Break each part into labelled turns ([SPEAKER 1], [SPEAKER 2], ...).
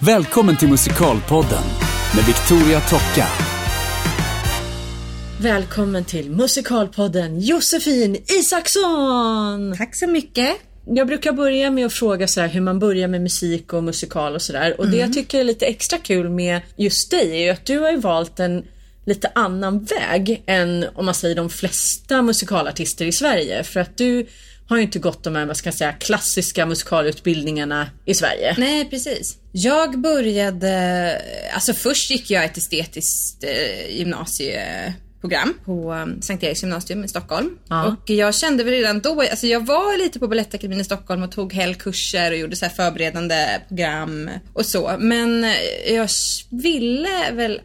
[SPEAKER 1] Välkommen till Musikalpodden med Victoria Tocka.
[SPEAKER 2] Välkommen till Musikalpodden Josefin Isaksson!
[SPEAKER 3] Tack så mycket.
[SPEAKER 2] Jag brukar börja med att fråga så här hur man börjar med musik och musikal och sådär. Och det jag tycker är lite extra kul med just dig är ju att du har ju valt en lite annan väg än om man säger de flesta musikalartister i Sverige. För att du har ju inte gått de här, vad ska jag säga, klassiska musikalutbildningarna i Sverige.
[SPEAKER 3] Nej, precis. Jag började, alltså först gick jag ett estetiskt eh, gymnasieprogram på um, Sankt Eriks gymnasium i Stockholm.
[SPEAKER 2] Ja.
[SPEAKER 3] Och jag kände väl redan då, alltså jag var lite på Balettakademin i Stockholm och tog helgkurser och gjorde så här förberedande program och så. Men eh, jag ville väl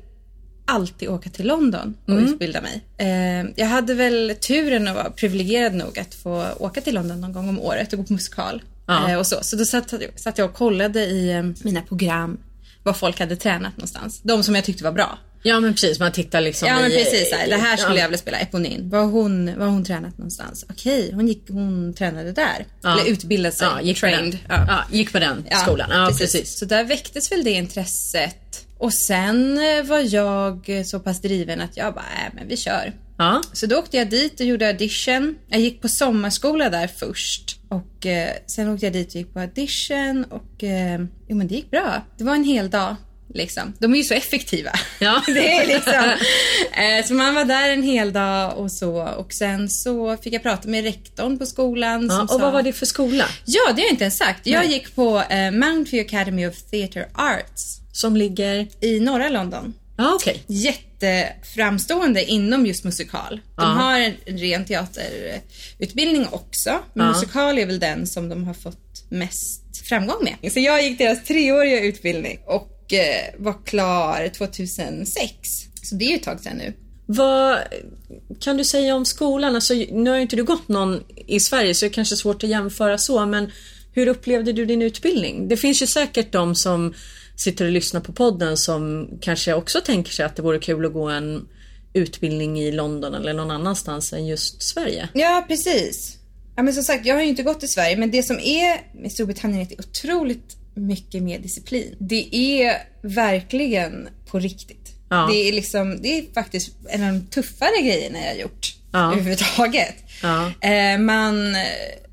[SPEAKER 3] alltid åka till London och
[SPEAKER 2] Mm.
[SPEAKER 3] utbilda mig. Eh, jag hade väl turen att vara privilegierad nog att få åka till London någon gång om året och gå på musikal.
[SPEAKER 2] Ja.
[SPEAKER 3] Eh, och så. så då satt, satt jag och kollade i eh, mina program vad folk hade tränat någonstans. De som jag tyckte var bra.
[SPEAKER 2] Ja men precis, man tittar liksom
[SPEAKER 3] Ja men
[SPEAKER 2] i-
[SPEAKER 3] precis, här, det här skulle
[SPEAKER 2] ja.
[SPEAKER 3] jag vilja spela, Eponin. Var har hon, var har hon tränat någonstans? Okej, hon, gick, hon tränade där.
[SPEAKER 2] Ja.
[SPEAKER 3] Eller utbildade sig,
[SPEAKER 2] Ja, gick på
[SPEAKER 3] trained.
[SPEAKER 2] den.
[SPEAKER 3] Ja.
[SPEAKER 2] Gick på den skolan. Ja, precis.
[SPEAKER 3] Så där väcktes väl det intresset. Och sen eh, var jag så pass driven att jag bara, äh, men vi kör.
[SPEAKER 2] Ja.
[SPEAKER 3] Så då åkte jag dit och gjorde audition. Jag gick på sommarskola där först. Och eh, sen åkte jag dit och gick på audition och eh, jo men det gick bra. Det var en hel dag. Liksom. De är ju så effektiva.
[SPEAKER 2] Ja.
[SPEAKER 3] det är liksom. eh, så man var där en hel dag och så. Och sen så fick jag prata med rektorn på skolan.
[SPEAKER 2] Ja, och
[SPEAKER 3] sa,
[SPEAKER 2] vad var det för skola?
[SPEAKER 3] Ja, det har jag inte ens sagt. Jag
[SPEAKER 2] Nej.
[SPEAKER 3] gick på eh, Mount View Academy of Theatre Arts
[SPEAKER 2] Som ligger...
[SPEAKER 3] i norra London
[SPEAKER 2] Ja okej.
[SPEAKER 3] jätteframstående inom just musikal. De
[SPEAKER 2] Ja.
[SPEAKER 3] har en ren teaterutbildning också. Men
[SPEAKER 2] Ja.
[SPEAKER 3] musikal är väl den som de har fått mest framgång med. Så jag gick deras treåriga utbildning och eh, var klar 2006. Så det är ju ett tag sedan nu.
[SPEAKER 2] Vad kan du säga om skolan? Alltså, nu har ju inte du gått någon i Sverige så det är kanske svårt att jämföra så men hur upplevde du din utbildning? Det finns ju säkert de som sitter och lyssnar på podden som kanske också tänker sig att det vore kul att gå en utbildning i London eller någon annanstans än just Sverige.
[SPEAKER 3] Ja, precis. Ja, men som sagt, jag har ju inte gått i Sverige, men det som är med Storbritannien är att det är otroligt mycket mer disciplin. Det är verkligen på riktigt.
[SPEAKER 2] Ja.
[SPEAKER 3] Det är liksom, det är faktiskt en av de tuffare grejerna jag har gjort
[SPEAKER 2] Ja.
[SPEAKER 3] överhuvudtaget.
[SPEAKER 2] Ja.
[SPEAKER 3] Eh, man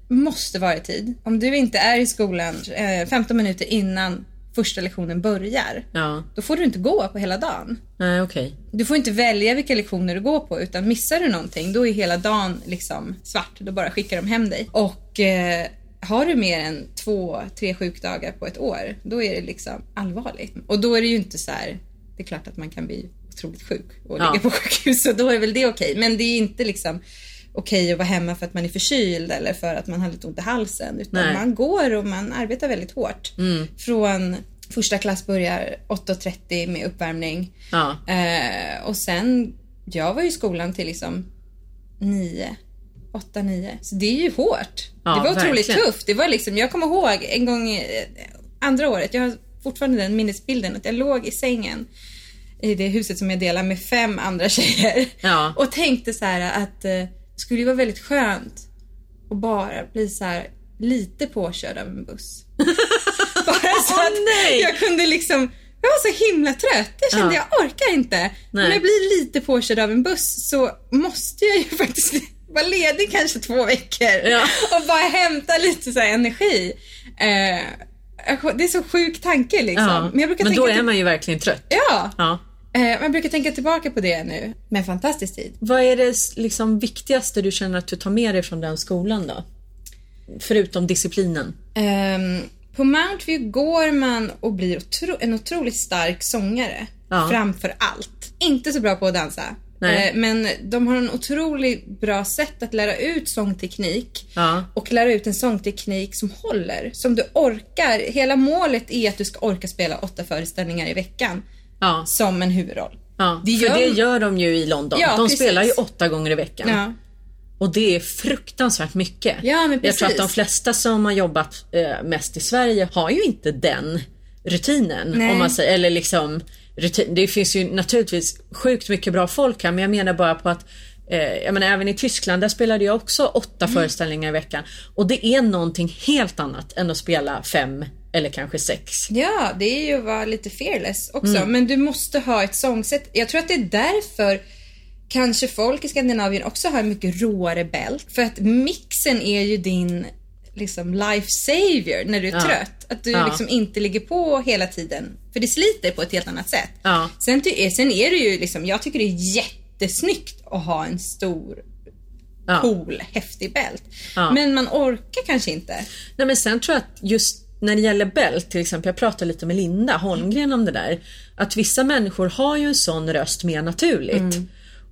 [SPEAKER 3] måste vara i tid. Om du inte är i skolan eh, 15 minuter innan första lektionen börjar,
[SPEAKER 2] Ja,
[SPEAKER 3] då får du inte gå på hela dagen.
[SPEAKER 2] nej okej.
[SPEAKER 3] Du får inte välja vilka lektioner du går på utan missar du någonting då är hela dagen liksom svart. Då bara skickar de hem dig. Och eh, har du mer än två, tre sjukdagar på ett år, då är det liksom allvarligt. Och då är det ju inte så här, det är klart att man kan bli otroligt sjuk och
[SPEAKER 2] Ja.
[SPEAKER 3] ligga på sjukhus och då är väl det okej. Men det är inte liksom okej att vara hemma för att man är förkyld eller för att man har lite ont i halsen. Utan
[SPEAKER 2] Nej.
[SPEAKER 3] man går och man arbetar väldigt hårt. Från första klass börjar 8.30 med uppvärmning.
[SPEAKER 2] Ja.
[SPEAKER 3] Eh, och sen, jag var ju i skolan till liksom nio, åtta, nio. Så det är ju hårt.
[SPEAKER 2] Ja,
[SPEAKER 3] det var otroligt
[SPEAKER 2] verkligen.
[SPEAKER 3] tufft. Det var liksom, jag kommer ihåg en gång eh, andra året, jag har fortfarande den minnesbilden att jag låg i sängen i det huset som jag delar med fem andra tjejer.
[SPEAKER 2] Ja.
[SPEAKER 3] Och tänkte så här att eh, skulle ju vara väldigt skönt att bara bli så här lite påkörd av en buss. bara så att
[SPEAKER 2] nej!
[SPEAKER 3] jag kunde liksom jag var så himla trött. Jag kände
[SPEAKER 2] Ja.
[SPEAKER 3] jag orkar inte.
[SPEAKER 2] Nej.
[SPEAKER 3] Om jag blir lite påkörd av en buss så måste jag ju faktiskt vara ledig kanske två veckor
[SPEAKER 2] Ja.
[SPEAKER 3] och bara hämta lite så energi. Eh, det är så sjuk tanke liksom.
[SPEAKER 2] Ja.
[SPEAKER 3] Men, jag brukar
[SPEAKER 2] Men
[SPEAKER 3] tänka
[SPEAKER 2] då är man ju verkligen trött.
[SPEAKER 3] Ja. Eh, jag brukar tänka tillbaka på det nu. Men fantastisk tid.
[SPEAKER 2] Vad är det liksom viktigaste du känner att du tar med dig från den skolan då? Förutom disciplinen.
[SPEAKER 3] Ehm, på Mount View går man och blir otro- en otroligt stark sångare.
[SPEAKER 2] Ja.
[SPEAKER 3] Framför allt. Inte så bra på att dansa.
[SPEAKER 2] Nej.
[SPEAKER 3] Eh, men de har en otroligt bra sätt att lära ut sångteknik.
[SPEAKER 2] Ja.
[SPEAKER 3] Och lära ut en sångteknik som håller. Som du orkar. Hela målet är att du ska orka spela åtta föreställningar i veckan.
[SPEAKER 2] Ja.
[SPEAKER 3] Som en huvudroll.
[SPEAKER 2] Ja,
[SPEAKER 3] Det
[SPEAKER 2] för
[SPEAKER 3] gör-
[SPEAKER 2] det gör de ju i London.
[SPEAKER 3] Ja,
[SPEAKER 2] de
[SPEAKER 3] precis.
[SPEAKER 2] spelar ju åtta gånger i veckan.
[SPEAKER 3] Ja.
[SPEAKER 2] Och det är fruktansvärt mycket.
[SPEAKER 3] Ja, men
[SPEAKER 2] Jag tror att
[SPEAKER 3] precis.
[SPEAKER 2] de flesta som har jobbat eh, mest i Sverige har ju inte den rutinen.
[SPEAKER 3] Nej.
[SPEAKER 2] Om man säger, eller liksom, rutin. Det finns ju naturligtvis sjukt mycket bra folk här men jag menar bara på att eh, jag menar, även i Tyskland där spelade jag också åtta
[SPEAKER 3] Mm.
[SPEAKER 2] föreställningar i veckan. Och det är någonting helt annat än att spela fem eller kanske sex.
[SPEAKER 3] Ja, det är ju att vara lite fearless också. Men du måste ha ett sångsätt. Jag tror att det är därför kanske folk i Skandinavien också har mycket råare bält. För att mixen är ju din liksom life savior när du är
[SPEAKER 2] Ja.
[SPEAKER 3] trött. Att du
[SPEAKER 2] Ja.
[SPEAKER 3] liksom inte ligger på hela tiden. För det sliter på ett helt annat sätt.
[SPEAKER 2] Ja.
[SPEAKER 3] Sen, ty- sen är det ju liksom, jag tycker det är jättesnyggt att ha en stor cool, häftig bält. Men man orkar kanske inte.
[SPEAKER 2] Nej men sen tror jag att just när det gäller bält till exempel, jag pratade lite med Linda Holmgren om det där. Att vissa människor har ju en sån röst mer naturligt.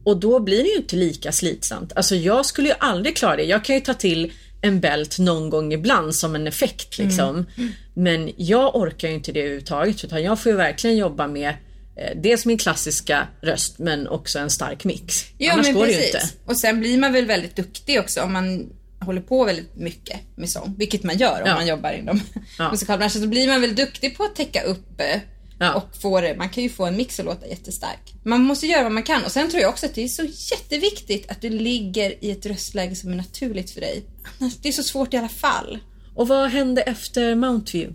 [SPEAKER 2] Och då blir det ju inte lika slitsamt. Alltså jag skulle ju aldrig klara det. Jag kan ju ta till en bält någon gång ibland som en effekt liksom. Men jag orkar ju inte det överhuvudtaget utan jag får ju verkligen jobba med eh, dels min klassiska röst men också en stark mix.
[SPEAKER 3] Ja,
[SPEAKER 2] Annars
[SPEAKER 3] men
[SPEAKER 2] går
[SPEAKER 3] precis.
[SPEAKER 2] det ju inte.
[SPEAKER 3] Och sen blir man väl väldigt duktig också om man håller på väldigt mycket med sång, vilket man gör om
[SPEAKER 2] Ja.
[SPEAKER 3] man jobbar inom
[SPEAKER 2] Ja.
[SPEAKER 3] musikalbranschen. Så blir man väl duktig på att täcka upp eh,
[SPEAKER 2] Ja.
[SPEAKER 3] och få det, man kan ju få en mix att låta jättestark. Man måste göra vad man kan och sen tror jag också att det är så jätteviktigt att du ligger i ett röstläge som är naturligt för dig. Annars, det är så svårt i alla fall.
[SPEAKER 2] Och vad hände efter Mountview?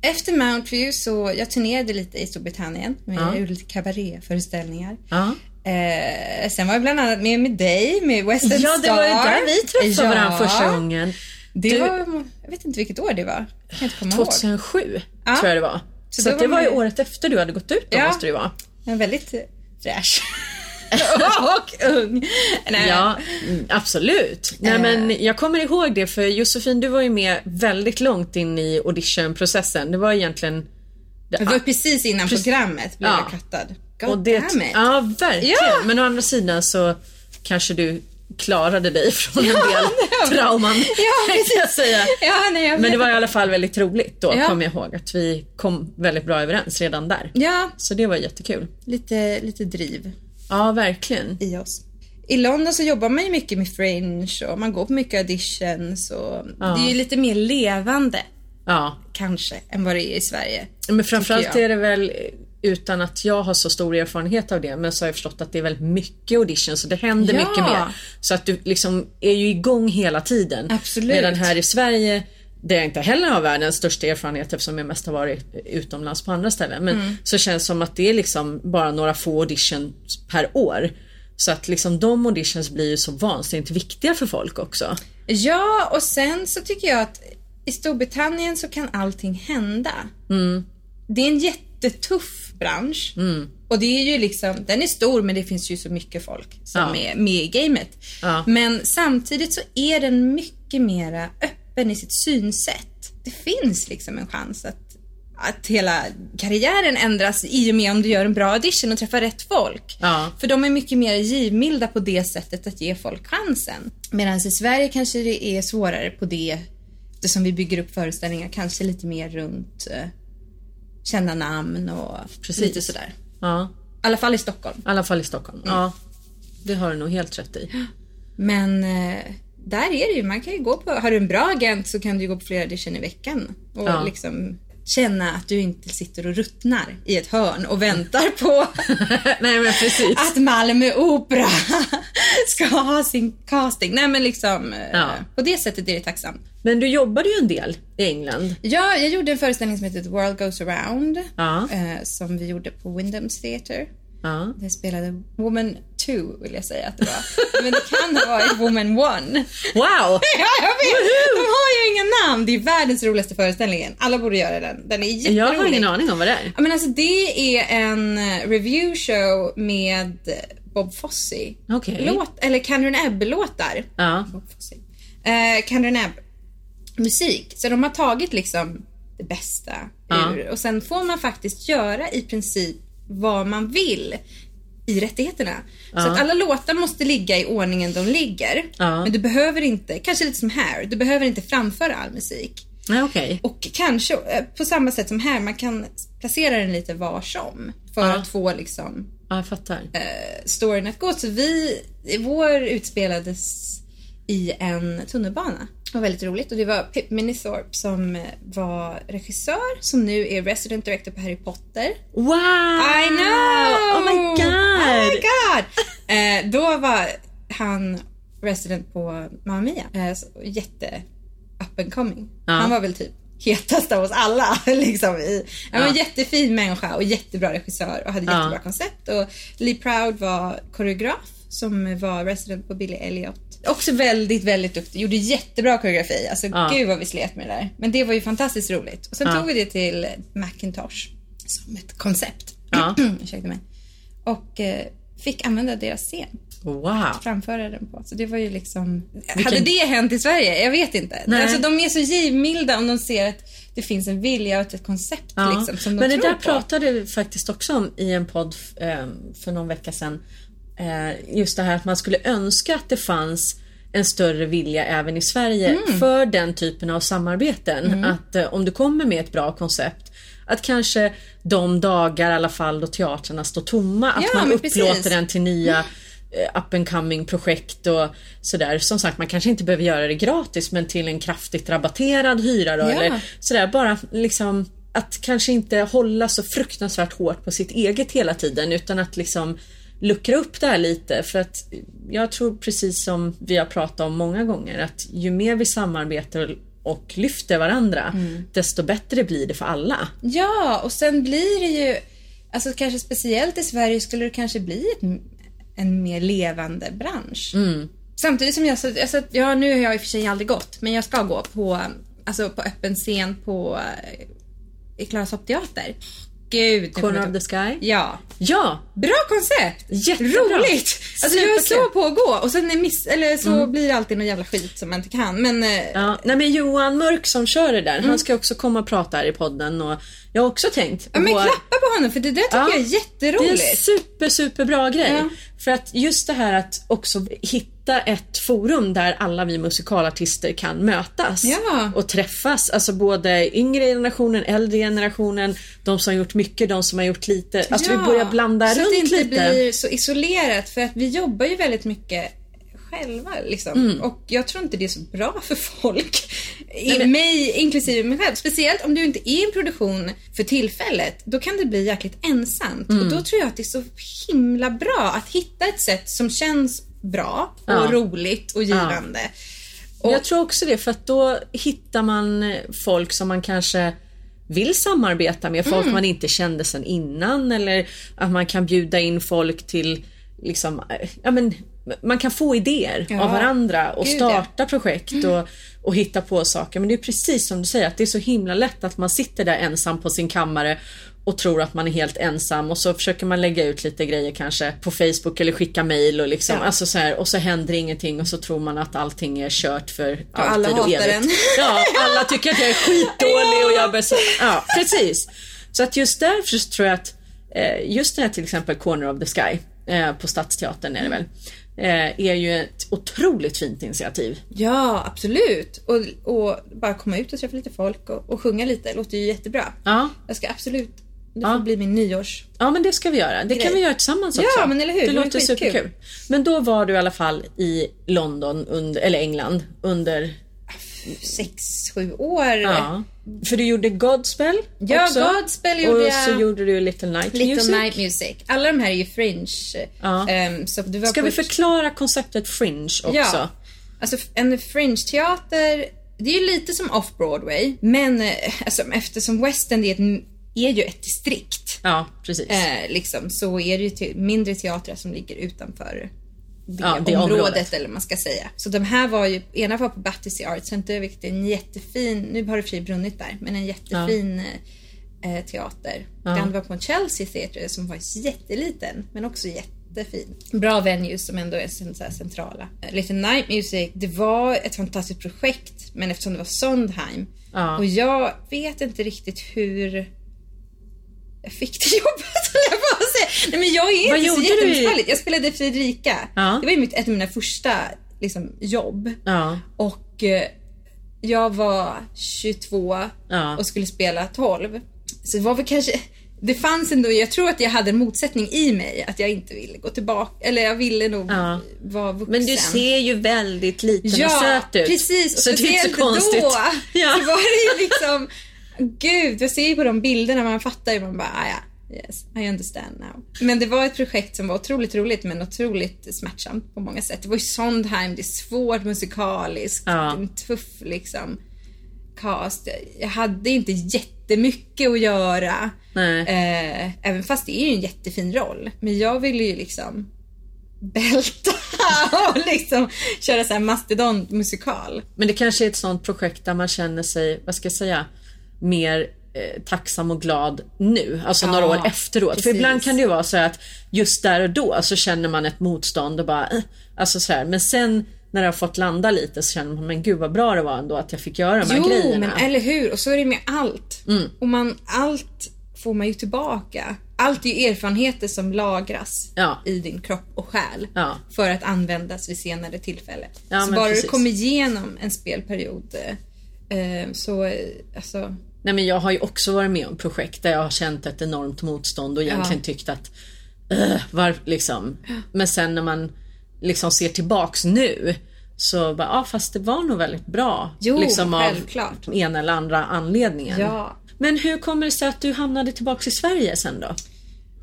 [SPEAKER 3] Efter Mountview så, jag turnerade lite i Storbritannien, med,
[SPEAKER 2] Ja.
[SPEAKER 3] lite kabaréföreställningar.
[SPEAKER 2] Ja.
[SPEAKER 3] Eh, sen var jag bland annat med med dig, med Western
[SPEAKER 2] Ja, det var ju där vi träffade varandra första gången.
[SPEAKER 3] Det
[SPEAKER 2] Du-
[SPEAKER 3] var, jag vet inte vilket år det var. Jag kan inte komma ihåg.
[SPEAKER 2] 2007
[SPEAKER 3] Ja.
[SPEAKER 2] tror jag det var. Så,
[SPEAKER 3] Så
[SPEAKER 2] att det
[SPEAKER 3] var
[SPEAKER 2] var ju året efter du hade gått ut då
[SPEAKER 3] Ja.
[SPEAKER 2] måste det vara.
[SPEAKER 3] Är väldigt eh, fräsch. och ung. Nej.
[SPEAKER 2] Ja, mm, absolut. Nej,
[SPEAKER 3] Eh.
[SPEAKER 2] men jag kommer ihåg det för Josefin du var ju med väldigt långt in i auditionprocessen. Det var egentligen... Det,
[SPEAKER 3] var precis innan programmet blev
[SPEAKER 2] Ja.
[SPEAKER 3] jag kattad. God
[SPEAKER 2] och det,
[SPEAKER 3] damn it.
[SPEAKER 2] Ja, verkligen.
[SPEAKER 3] Ja.
[SPEAKER 2] Men å andra sidan så kanske du klarade dig från en del trauman.
[SPEAKER 3] Ja,
[SPEAKER 2] jag säga.
[SPEAKER 3] Ja, nej, jag
[SPEAKER 2] Men det var i alla fall väldigt roligt då,
[SPEAKER 3] Ja.
[SPEAKER 2] kommer jag ihåg. Att vi kom väldigt bra överens redan där.
[SPEAKER 3] Ja,
[SPEAKER 2] Så det var jättekul.
[SPEAKER 3] lite, lite driv
[SPEAKER 2] Ja, verkligen.
[SPEAKER 3] i oss. I London så jobbar man ju mycket med fringe och man går på mycket auditions och det är ju lite mer levande
[SPEAKER 2] Ja,
[SPEAKER 3] kanske än vad det är i Sverige.
[SPEAKER 2] men framförallt är det väl utan att jag har så stor erfarenhet av det men så har jag förstått att det är väldigt mycket auditions och det händer
[SPEAKER 3] Ja.
[SPEAKER 2] mycket mer. Så att du liksom är ju igång hela tiden.
[SPEAKER 3] Absolut.
[SPEAKER 2] Medan här i Sverige där jag inte heller har världens största erfarenhet eftersom jag mest har varit utomlands på andra ställen. Men
[SPEAKER 3] Mm.
[SPEAKER 2] så känns det som att det är liksom bara några få auditions per år. Så att liksom de auditions blir ju så vansinnigt viktiga för folk också.
[SPEAKER 3] Ja, och sen så tycker jag att i Storbritannien så kan allting hända. Det är en jättetuff bransch. Och det är ju liksom, den är stor men det finns ju så mycket folk som
[SPEAKER 2] Ja.
[SPEAKER 3] är med i gamet.
[SPEAKER 2] Ja.
[SPEAKER 3] Men samtidigt så är den mycket mera öppen i sitt synsätt. Det finns liksom en chans att, att hela karriären ändras i och med om du gör en bra audition och träffar rätt folk.
[SPEAKER 2] Ja.
[SPEAKER 3] För de är mycket mer givmilda på det sättet att ge folk chansen. Medan i Sverige kanske det är svårare på det eftersom vi bygger upp föreställningar kanske lite mer runt eh, kända namn och
[SPEAKER 2] Precis.
[SPEAKER 3] lite sådär.
[SPEAKER 2] Ja,
[SPEAKER 3] I alla fall i Stockholm.
[SPEAKER 2] i alla fall i Stockholm. Ja, det har du nog helt rätt i.
[SPEAKER 3] Men eh, där är det ju, man kan ju gå på, har du en bra agent så kan du ju gå på flera audition i veckan och
[SPEAKER 2] Ja.
[SPEAKER 3] liksom känna att du inte sitter och ruttnar i ett hörn och väntar på
[SPEAKER 2] Nej
[SPEAKER 3] att Malmö Opera ska ha sin casting. Nej men liksom, eh,
[SPEAKER 2] Ja.
[SPEAKER 3] på det sättet är det tacksamt.
[SPEAKER 2] Men du jobbade ju en del i England.
[SPEAKER 3] Ja, jag gjorde en föreställning som heter The World Goes Around.
[SPEAKER 2] Ja.
[SPEAKER 3] Eh, som vi gjorde på Wyndham's Theatre.
[SPEAKER 2] Ja.
[SPEAKER 3] Det spelade Woman 2 vill jag säga att det var. Men det kan ha varit Woman 1.
[SPEAKER 2] Wow!
[SPEAKER 3] Ja, jag vet! De har ju inga namn. Det är världens roligaste föreställningen. Alla borde göra den. Den är jätterolig.
[SPEAKER 2] Jag har ingen aning om vad det är.
[SPEAKER 3] Ja, men alltså det är en eh, review show med Bob Fosse.
[SPEAKER 2] Okej.
[SPEAKER 3] Låt, eller Cameron Ebbe-låtar.
[SPEAKER 2] Ja.
[SPEAKER 3] Bob Fosse. Eh, Cameron Ebbe. Musik. Så de har tagit liksom det bästa
[SPEAKER 2] Ja.
[SPEAKER 3] ur. Och sen får man faktiskt göra i princip vad man vill i rättigheterna. Så att alla låtar måste ligga i ordningen de ligger.
[SPEAKER 2] Ja.
[SPEAKER 3] Men du behöver inte, kanske lite som här, du behöver inte framföra all musik.
[SPEAKER 2] Nej, okej.
[SPEAKER 3] Och kanske eh, på samma sätt som här, man kan placera den lite var som. För
[SPEAKER 2] Ja.
[SPEAKER 3] att få liksom
[SPEAKER 2] Ja, jag fattar.
[SPEAKER 3] eh, storyn att gå. Så vi, vår utspelades i en tunnelbana. Var väldigt roligt och det var Pip Minithorpe som eh, var regissör som nu är resident director på Harry Potter.
[SPEAKER 2] Wow!
[SPEAKER 3] I know!
[SPEAKER 2] Oh my god!
[SPEAKER 3] Oh my god! Eh, då var han resident på Mamma Mia. Eh, jätte up and coming.
[SPEAKER 2] Ja.
[SPEAKER 3] Han var väl typ hetast av oss alla. Liksom, i. Han var en
[SPEAKER 2] Ja.
[SPEAKER 3] jättefin människa och jättebra regissör och hade
[SPEAKER 2] Ja.
[SPEAKER 3] jättebra koncept. Och Lee Proud var koreograf som var resident på Billy Elliot. Också väldigt, väldigt duktig. Gjorde jättebra koreografi. Alltså
[SPEAKER 2] Ja.
[SPEAKER 3] gud vad vi slet med det där. Men det var ju fantastiskt roligt. Och sen
[SPEAKER 2] Ja.
[SPEAKER 3] tog vi det till Macintosh som ett koncept.
[SPEAKER 2] Ja.
[SPEAKER 3] Ursäkta mig. Och eh, fick använda deras scen.
[SPEAKER 2] Wow.
[SPEAKER 3] Framföra den på. Så det var ju liksom...
[SPEAKER 2] Vilken-
[SPEAKER 3] Hade det hänt i Sverige? Jag vet inte.
[SPEAKER 2] Nej.
[SPEAKER 3] Alltså de är så givmilda om de ser att det finns en vilja och ett koncept
[SPEAKER 2] Ja.
[SPEAKER 3] liksom, som de
[SPEAKER 2] Men det
[SPEAKER 3] tror
[SPEAKER 2] där
[SPEAKER 3] på.
[SPEAKER 2] pratade vi faktiskt också om i en podd eh, för någon vecka sedan. Eh, just det här att man skulle önska att det fanns en större vilja även i Sverige
[SPEAKER 3] Mm.
[SPEAKER 2] för den typen av samarbeten. Att eh, om du kommer med ett bra koncept att kanske de dagar i alla fall då teatrarna står tomma, att
[SPEAKER 3] Ja,
[SPEAKER 2] man upplåter
[SPEAKER 3] precis.
[SPEAKER 2] den till nya eh, up and coming projekt och sådär. Som sagt, man kanske inte behöver göra det gratis men till en kraftigt rabatterad hyra då,
[SPEAKER 3] Ja.
[SPEAKER 2] eller sådär. Bara liksom att kanske inte hålla så fruktansvärt hårt på sitt eget hela tiden utan att liksom luckra upp det här lite för att jag tror precis som vi har pratat om många gånger att ju mer vi samarbetar och lyfter varandra desto bättre blir det för alla.
[SPEAKER 3] Ja, och sen blir det ju... Alltså kanske speciellt i Sverige skulle det kanske bli ett, en mer levande bransch.
[SPEAKER 2] Mm.
[SPEAKER 3] Samtidigt som jag... Så, alltså, ja, nu har jag i och för sig aldrig gått, men jag ska gå på, alltså, på öppen scen på eh, i Klara. Gud.
[SPEAKER 2] Corner of the Sky.
[SPEAKER 3] Ja.
[SPEAKER 2] Ja!
[SPEAKER 3] Bra koncept!
[SPEAKER 2] Jättebra.
[SPEAKER 3] Roligt! Alltså jag är så på att gå och sen miss, eller så blir det alltid någon jävla skit som man inte kan. Men eh,
[SPEAKER 2] Ja, nej men Johan Mörk som kör det där, han ska också komma och prata här i podden och jag har också tänkt
[SPEAKER 3] ja, men
[SPEAKER 2] på-
[SPEAKER 3] klappa på honom för det där tycker
[SPEAKER 2] Ja,
[SPEAKER 3] jag är
[SPEAKER 2] Det
[SPEAKER 3] jätteroligt.
[SPEAKER 2] är en super, super bra grej.
[SPEAKER 3] Ja.
[SPEAKER 2] För att just det här att också hitta ett forum där alla vi musikalartister kan mötas
[SPEAKER 3] Ja.
[SPEAKER 2] och träffas. Alltså både yngre generationen, äldre generationen, de som har gjort mycket, de som har gjort lite. Alltså vi börjar blanda
[SPEAKER 3] så
[SPEAKER 2] runt
[SPEAKER 3] att det inte
[SPEAKER 2] lite.
[SPEAKER 3] blir så isolerat för att vi jobbar ju väldigt mycket själva liksom.
[SPEAKER 2] Mm.
[SPEAKER 3] Och jag tror inte det är så bra för folk. I mig, inklusive mig själv. Speciellt om du inte är i en produktion för tillfället. Då kan det bli jäkligt ensamt.
[SPEAKER 2] Mm.
[SPEAKER 3] Och då tror jag att det är så himla bra att hitta ett sätt som känns bra och
[SPEAKER 2] Ja.
[SPEAKER 3] roligt och givande. Och,
[SPEAKER 2] Jag tror också det, för att då hittar man folk som man kanske vill samarbeta med, folk
[SPEAKER 3] Mm.
[SPEAKER 2] man inte kände sedan innan eller att man kan bjuda in folk till liksom, ja men man kan få idéer
[SPEAKER 3] Ja.
[SPEAKER 2] av varandra och
[SPEAKER 3] Gud, ja.
[SPEAKER 2] Starta projekt och, och hitta på saker. Men det är precis som du säger att det är så himla lätt att man sitter där ensam på sin kammare och tror att man är helt ensam och så försöker man lägga ut lite grejer kanske på Facebook eller skicka mail och liksom,
[SPEAKER 3] Ja.
[SPEAKER 2] alltså så här, och så händer ingenting och så tror man att allting är kört för
[SPEAKER 3] alla
[SPEAKER 2] alltid och
[SPEAKER 3] hatar
[SPEAKER 2] evigt.
[SPEAKER 3] en.
[SPEAKER 2] Ja, alla tycker att jag är skitdålig och jag bör så, Ja, precis. Så att just därför tror jag att eh, just det här till exempel Corner of the Sky eh, på Stadsteatern är det väl, eh, är ju ett otroligt fint initiativ.
[SPEAKER 3] Ja, absolut. Och, och bara komma ut och träffa lite folk och, och sjunga lite låter ju jättebra.
[SPEAKER 2] Ja,
[SPEAKER 3] Jag ska absolut, det får
[SPEAKER 2] Ja.
[SPEAKER 3] bli min nyårs...
[SPEAKER 2] ja men det ska vi göra. Det kan
[SPEAKER 3] Grej.
[SPEAKER 2] vi göra tillsammans
[SPEAKER 3] Ja,
[SPEAKER 2] också.
[SPEAKER 3] men eller hur?
[SPEAKER 2] Det,
[SPEAKER 3] Det
[SPEAKER 2] låter superkul. Men då var du i alla fall i London, under, eller England, under
[SPEAKER 3] sex, sju år.
[SPEAKER 2] Ja. För du gjorde Godspell
[SPEAKER 3] Ja,
[SPEAKER 2] också.
[SPEAKER 3] Godspell gjorde
[SPEAKER 2] och
[SPEAKER 3] jag.
[SPEAKER 2] så gjorde du Little Night
[SPEAKER 3] Little
[SPEAKER 2] Music.
[SPEAKER 3] Night Music. Alla de här är ju fringe.
[SPEAKER 2] Ja.
[SPEAKER 3] Ehm, så du var
[SPEAKER 2] Ska vi förklara konceptet Fringe också?
[SPEAKER 3] Ja. Alltså en fringe-teater, det är ju lite som off-Broadway. Men eh, alltså, eftersom West End är, ett, är ju ett distrikt.
[SPEAKER 2] Ja, precis.
[SPEAKER 3] Eh, liksom, så är det ju te- mindre teatrar som ligger utanför det,
[SPEAKER 2] Ja, det
[SPEAKER 3] området,
[SPEAKER 2] området.
[SPEAKER 3] eller man ska säga. Så de här var ju, ena var på Battersea Arts Center, vilket är en jättefin, nu har det för brunnit där, men en jättefin eh, teater.
[SPEAKER 2] Ja.
[SPEAKER 3] Den var på Chelsea Theatre som var jätteliten, men också jättefin. Bra venues som ändå är centrala. Eh, Little Night Music, det var ett fantastiskt projekt, men eftersom det var Sondheim
[SPEAKER 2] Ja.
[SPEAKER 3] och jag vet inte riktigt hur jag fick det jobbet säga. Nej men jag är
[SPEAKER 2] Vad
[SPEAKER 3] inte så jättemusikalisk. Jag spelade Fredrika.
[SPEAKER 2] Ja.
[SPEAKER 3] Det var ju mitt, ett av mina första liksom, jobb.
[SPEAKER 2] Ja.
[SPEAKER 3] Och eh, jag var 22
[SPEAKER 2] Ja.
[SPEAKER 3] och skulle spela 12. Så det var väl kanske, det fanns ändå, jag tror att jag hade en motsättning i mig. Att jag inte ville gå tillbaka, eller jag ville nog
[SPEAKER 2] Ja.
[SPEAKER 3] vara vuxen.
[SPEAKER 2] Men du ser ju väldigt liten och
[SPEAKER 3] Ja,
[SPEAKER 2] söt ut.
[SPEAKER 3] precis. Och
[SPEAKER 2] så det är inte
[SPEAKER 3] speciellt
[SPEAKER 2] så konstigt.
[SPEAKER 3] då
[SPEAKER 2] Ja.
[SPEAKER 3] så var det ju liksom, gud, jag ser ju på de bilderna, man fattar ju, man bara, ah, ja, yes, I understand now. Men det var ett projekt som var otroligt roligt men otroligt smärtsamt på många sätt. Det var ju Sondheim, det är svårt musikaliskt,
[SPEAKER 2] Ja.
[SPEAKER 3] en tuff liksom cast. Jag hade inte jättemycket att göra. Eh, även fast det är ju en jättefin roll. Men jag ville ju liksom bälta och liksom köra så här mastodontmusikal.
[SPEAKER 2] Men det kanske är ett sånt projekt där man känner sig, vad ska jag säga, mer tacksam och glad nu, alltså
[SPEAKER 3] Ja,
[SPEAKER 2] några år efteråt. För
[SPEAKER 3] precis.
[SPEAKER 2] ibland kan det ju vara så att just där och då så känner man ett motstånd och bara, eh, alltså så här. Men sen när det har fått landa lite så känner man, men gud vad bra det var ändå att jag fick göra de här
[SPEAKER 3] Jo,
[SPEAKER 2] grejerna.
[SPEAKER 3] men eller hur? Och så är det med allt. Och man, allt får man ju tillbaka. Allt är ju erfarenheter som lagras
[SPEAKER 2] Ja.
[SPEAKER 3] i din kropp och själ
[SPEAKER 2] Ja.
[SPEAKER 3] för att användas vid senare tillfälle. Så bara
[SPEAKER 2] precis.
[SPEAKER 3] du kommer igenom en spelperiod eh, eh, så, eh, alltså,
[SPEAKER 2] Nej men jag har ju också varit med om projekt där jag har känt ett enormt motstånd och egentligen tyckt att uh, var, liksom. Men sen när man liksom ser tillbaks nu så bara, ja fast det var nog väldigt bra.
[SPEAKER 3] Jo,
[SPEAKER 2] liksom
[SPEAKER 3] självklart.
[SPEAKER 2] av ena eller andra anledningen.
[SPEAKER 3] Ja.
[SPEAKER 2] Men hur kommer det sig att du hamnade tillbaks i Sverige sen då?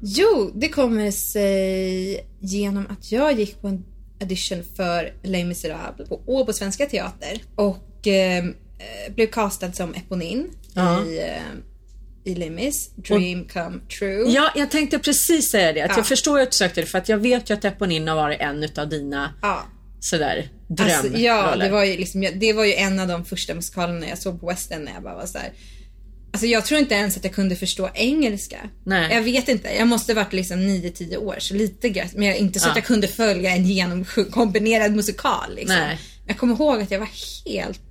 [SPEAKER 3] Jo, det kommer sig genom att jag gick på en audition för Les Misérables på Åbo Svenska Teater och eh, blev castad som Eponine
[SPEAKER 2] Ja.
[SPEAKER 3] i, eh, i Les Mis, Dream Come True.
[SPEAKER 2] Ja, jag tänkte precis säga det. Att
[SPEAKER 3] Ja.
[SPEAKER 2] Jag förstår att du sökte det för att jag vet ju att Eponine har varit en utav dina
[SPEAKER 3] Ja.
[SPEAKER 2] sådär
[SPEAKER 3] Alltså,
[SPEAKER 2] drömroller.
[SPEAKER 3] ja, det var, ju liksom, det var ju en av de första musikalerna jag såg på West End när jag bara var så här. Alltså jag tror inte ens att jag kunde förstå engelska.
[SPEAKER 2] Nej.
[SPEAKER 3] Jag vet inte. Jag måste varit liksom 9-10 år, så lite grann. Men jag, inte så
[SPEAKER 2] Ja.
[SPEAKER 3] att jag kunde följa en genomkombinerad musikal. Liksom.
[SPEAKER 2] Nej.
[SPEAKER 3] Jag kommer ihåg att jag var helt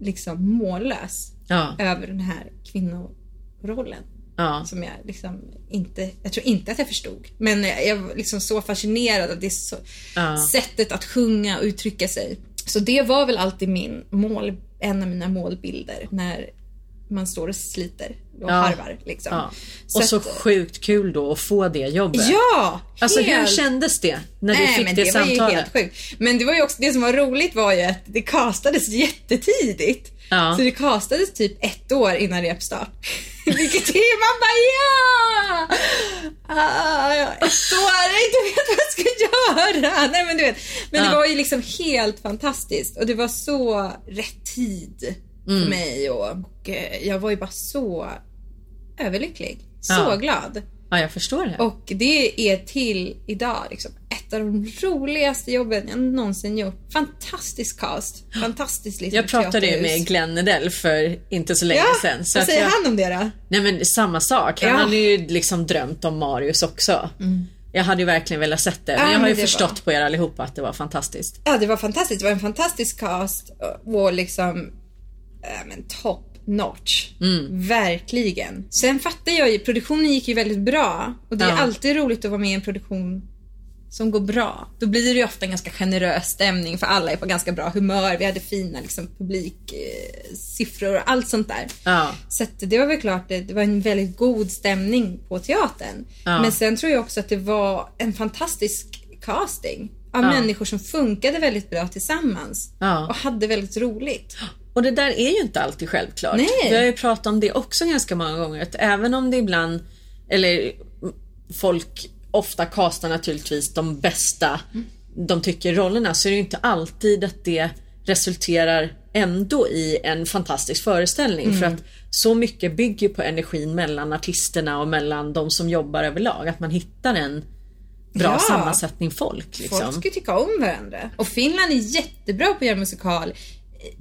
[SPEAKER 3] liksom mållös
[SPEAKER 2] Ja,
[SPEAKER 3] över den här kvinnorollen.
[SPEAKER 2] ja.
[SPEAKER 3] Som jag liksom inte, jag tror inte att jag förstod. Men jag var liksom så fascinerad av det så,
[SPEAKER 2] Ja.
[SPEAKER 3] sättet att sjunga och uttrycka sig. Så det var väl alltid min mål, en av mina målbilder när man står och sliter och
[SPEAKER 2] Ja.
[SPEAKER 3] harvar. Liksom.
[SPEAKER 2] Ja. Och så
[SPEAKER 3] att-
[SPEAKER 2] sjukt kul då att få det jobbet.
[SPEAKER 3] Ja!
[SPEAKER 2] Alltså hur
[SPEAKER 3] helt-
[SPEAKER 2] kändes det när du
[SPEAKER 3] Nej,
[SPEAKER 2] fick
[SPEAKER 3] men
[SPEAKER 2] det,
[SPEAKER 3] det var ju
[SPEAKER 2] samtalet?
[SPEAKER 3] helt sjukt. Men det var ju också, det som var roligt var ju att det castades jättetidigt.
[SPEAKER 2] Ja.
[SPEAKER 3] Så det castades typ ett år innan repstart. Vilket är, man bara ja! Ah, ja, ett år, jag inte vet vad jag ska göra. Nej men du vet. Men
[SPEAKER 2] Ja.
[SPEAKER 3] det var ju liksom helt fantastiskt och det var så rätt tid
[SPEAKER 2] Mm.
[SPEAKER 3] för mig och, och eh, jag var ju bara så överlycklig. Så
[SPEAKER 2] Ja.
[SPEAKER 3] glad.
[SPEAKER 2] Ja, jag förstår det.
[SPEAKER 3] Och det är till idag liksom ett av de roligaste jobben jag någonsin gjort. Fantastisk cast. Fantastiskt liksom
[SPEAKER 2] jag pratade ju med Glenn Edell för inte så länge
[SPEAKER 3] Ja,
[SPEAKER 2] sedan. Så
[SPEAKER 3] vad säger
[SPEAKER 2] jag,
[SPEAKER 3] han om det då?
[SPEAKER 2] Nej men samma sak. Han
[SPEAKER 3] Ja.
[SPEAKER 2] hade ju liksom drömt om Marius också. Jag hade ju verkligen velat sett det. Men
[SPEAKER 3] Ja,
[SPEAKER 2] jag har ju förstått
[SPEAKER 3] var-
[SPEAKER 2] på er allihopa att det var fantastiskt.
[SPEAKER 3] Ja, det var fantastiskt. Det var en fantastisk cast och liksom äh, men top notch.
[SPEAKER 2] Mm.
[SPEAKER 3] Verkligen. Sen fattar jag ju, produktionen gick ju väldigt bra och det är
[SPEAKER 2] Ja.
[SPEAKER 3] alltid roligt att vara med i en produktion som går bra. Då blir det ju ofta en ganska generös stämning för alla är på ganska bra humör. Vi hade fina liksom, publiksiffror eh, och allt sånt där.
[SPEAKER 2] Ja.
[SPEAKER 3] Så det var väl klart, det, det var en väldigt god stämning på teatern.
[SPEAKER 2] Ja.
[SPEAKER 3] Men sen tror jag också att det var en fantastisk casting av
[SPEAKER 2] Ja.
[SPEAKER 3] människor som funkade väldigt bra tillsammans och hade väldigt roligt.
[SPEAKER 2] Och det där är ju inte alltid självklart.
[SPEAKER 3] Nej.
[SPEAKER 2] Vi har ju pratat om det också ganska många gånger. Att även om det ibland, eller folk ofta kastar naturligtvis de bästa de tycker rollerna så är det ju inte alltid att det resulterar ändå i en fantastisk föreställning. För att så mycket bygger på energin mellan artisterna och mellan de som jobbar överlag. Att man hittar en bra
[SPEAKER 3] Ja.
[SPEAKER 2] sammansättning folk. Liksom.
[SPEAKER 3] Folk ska tycka om varandra. Och Finland är jättebra på att göra musikal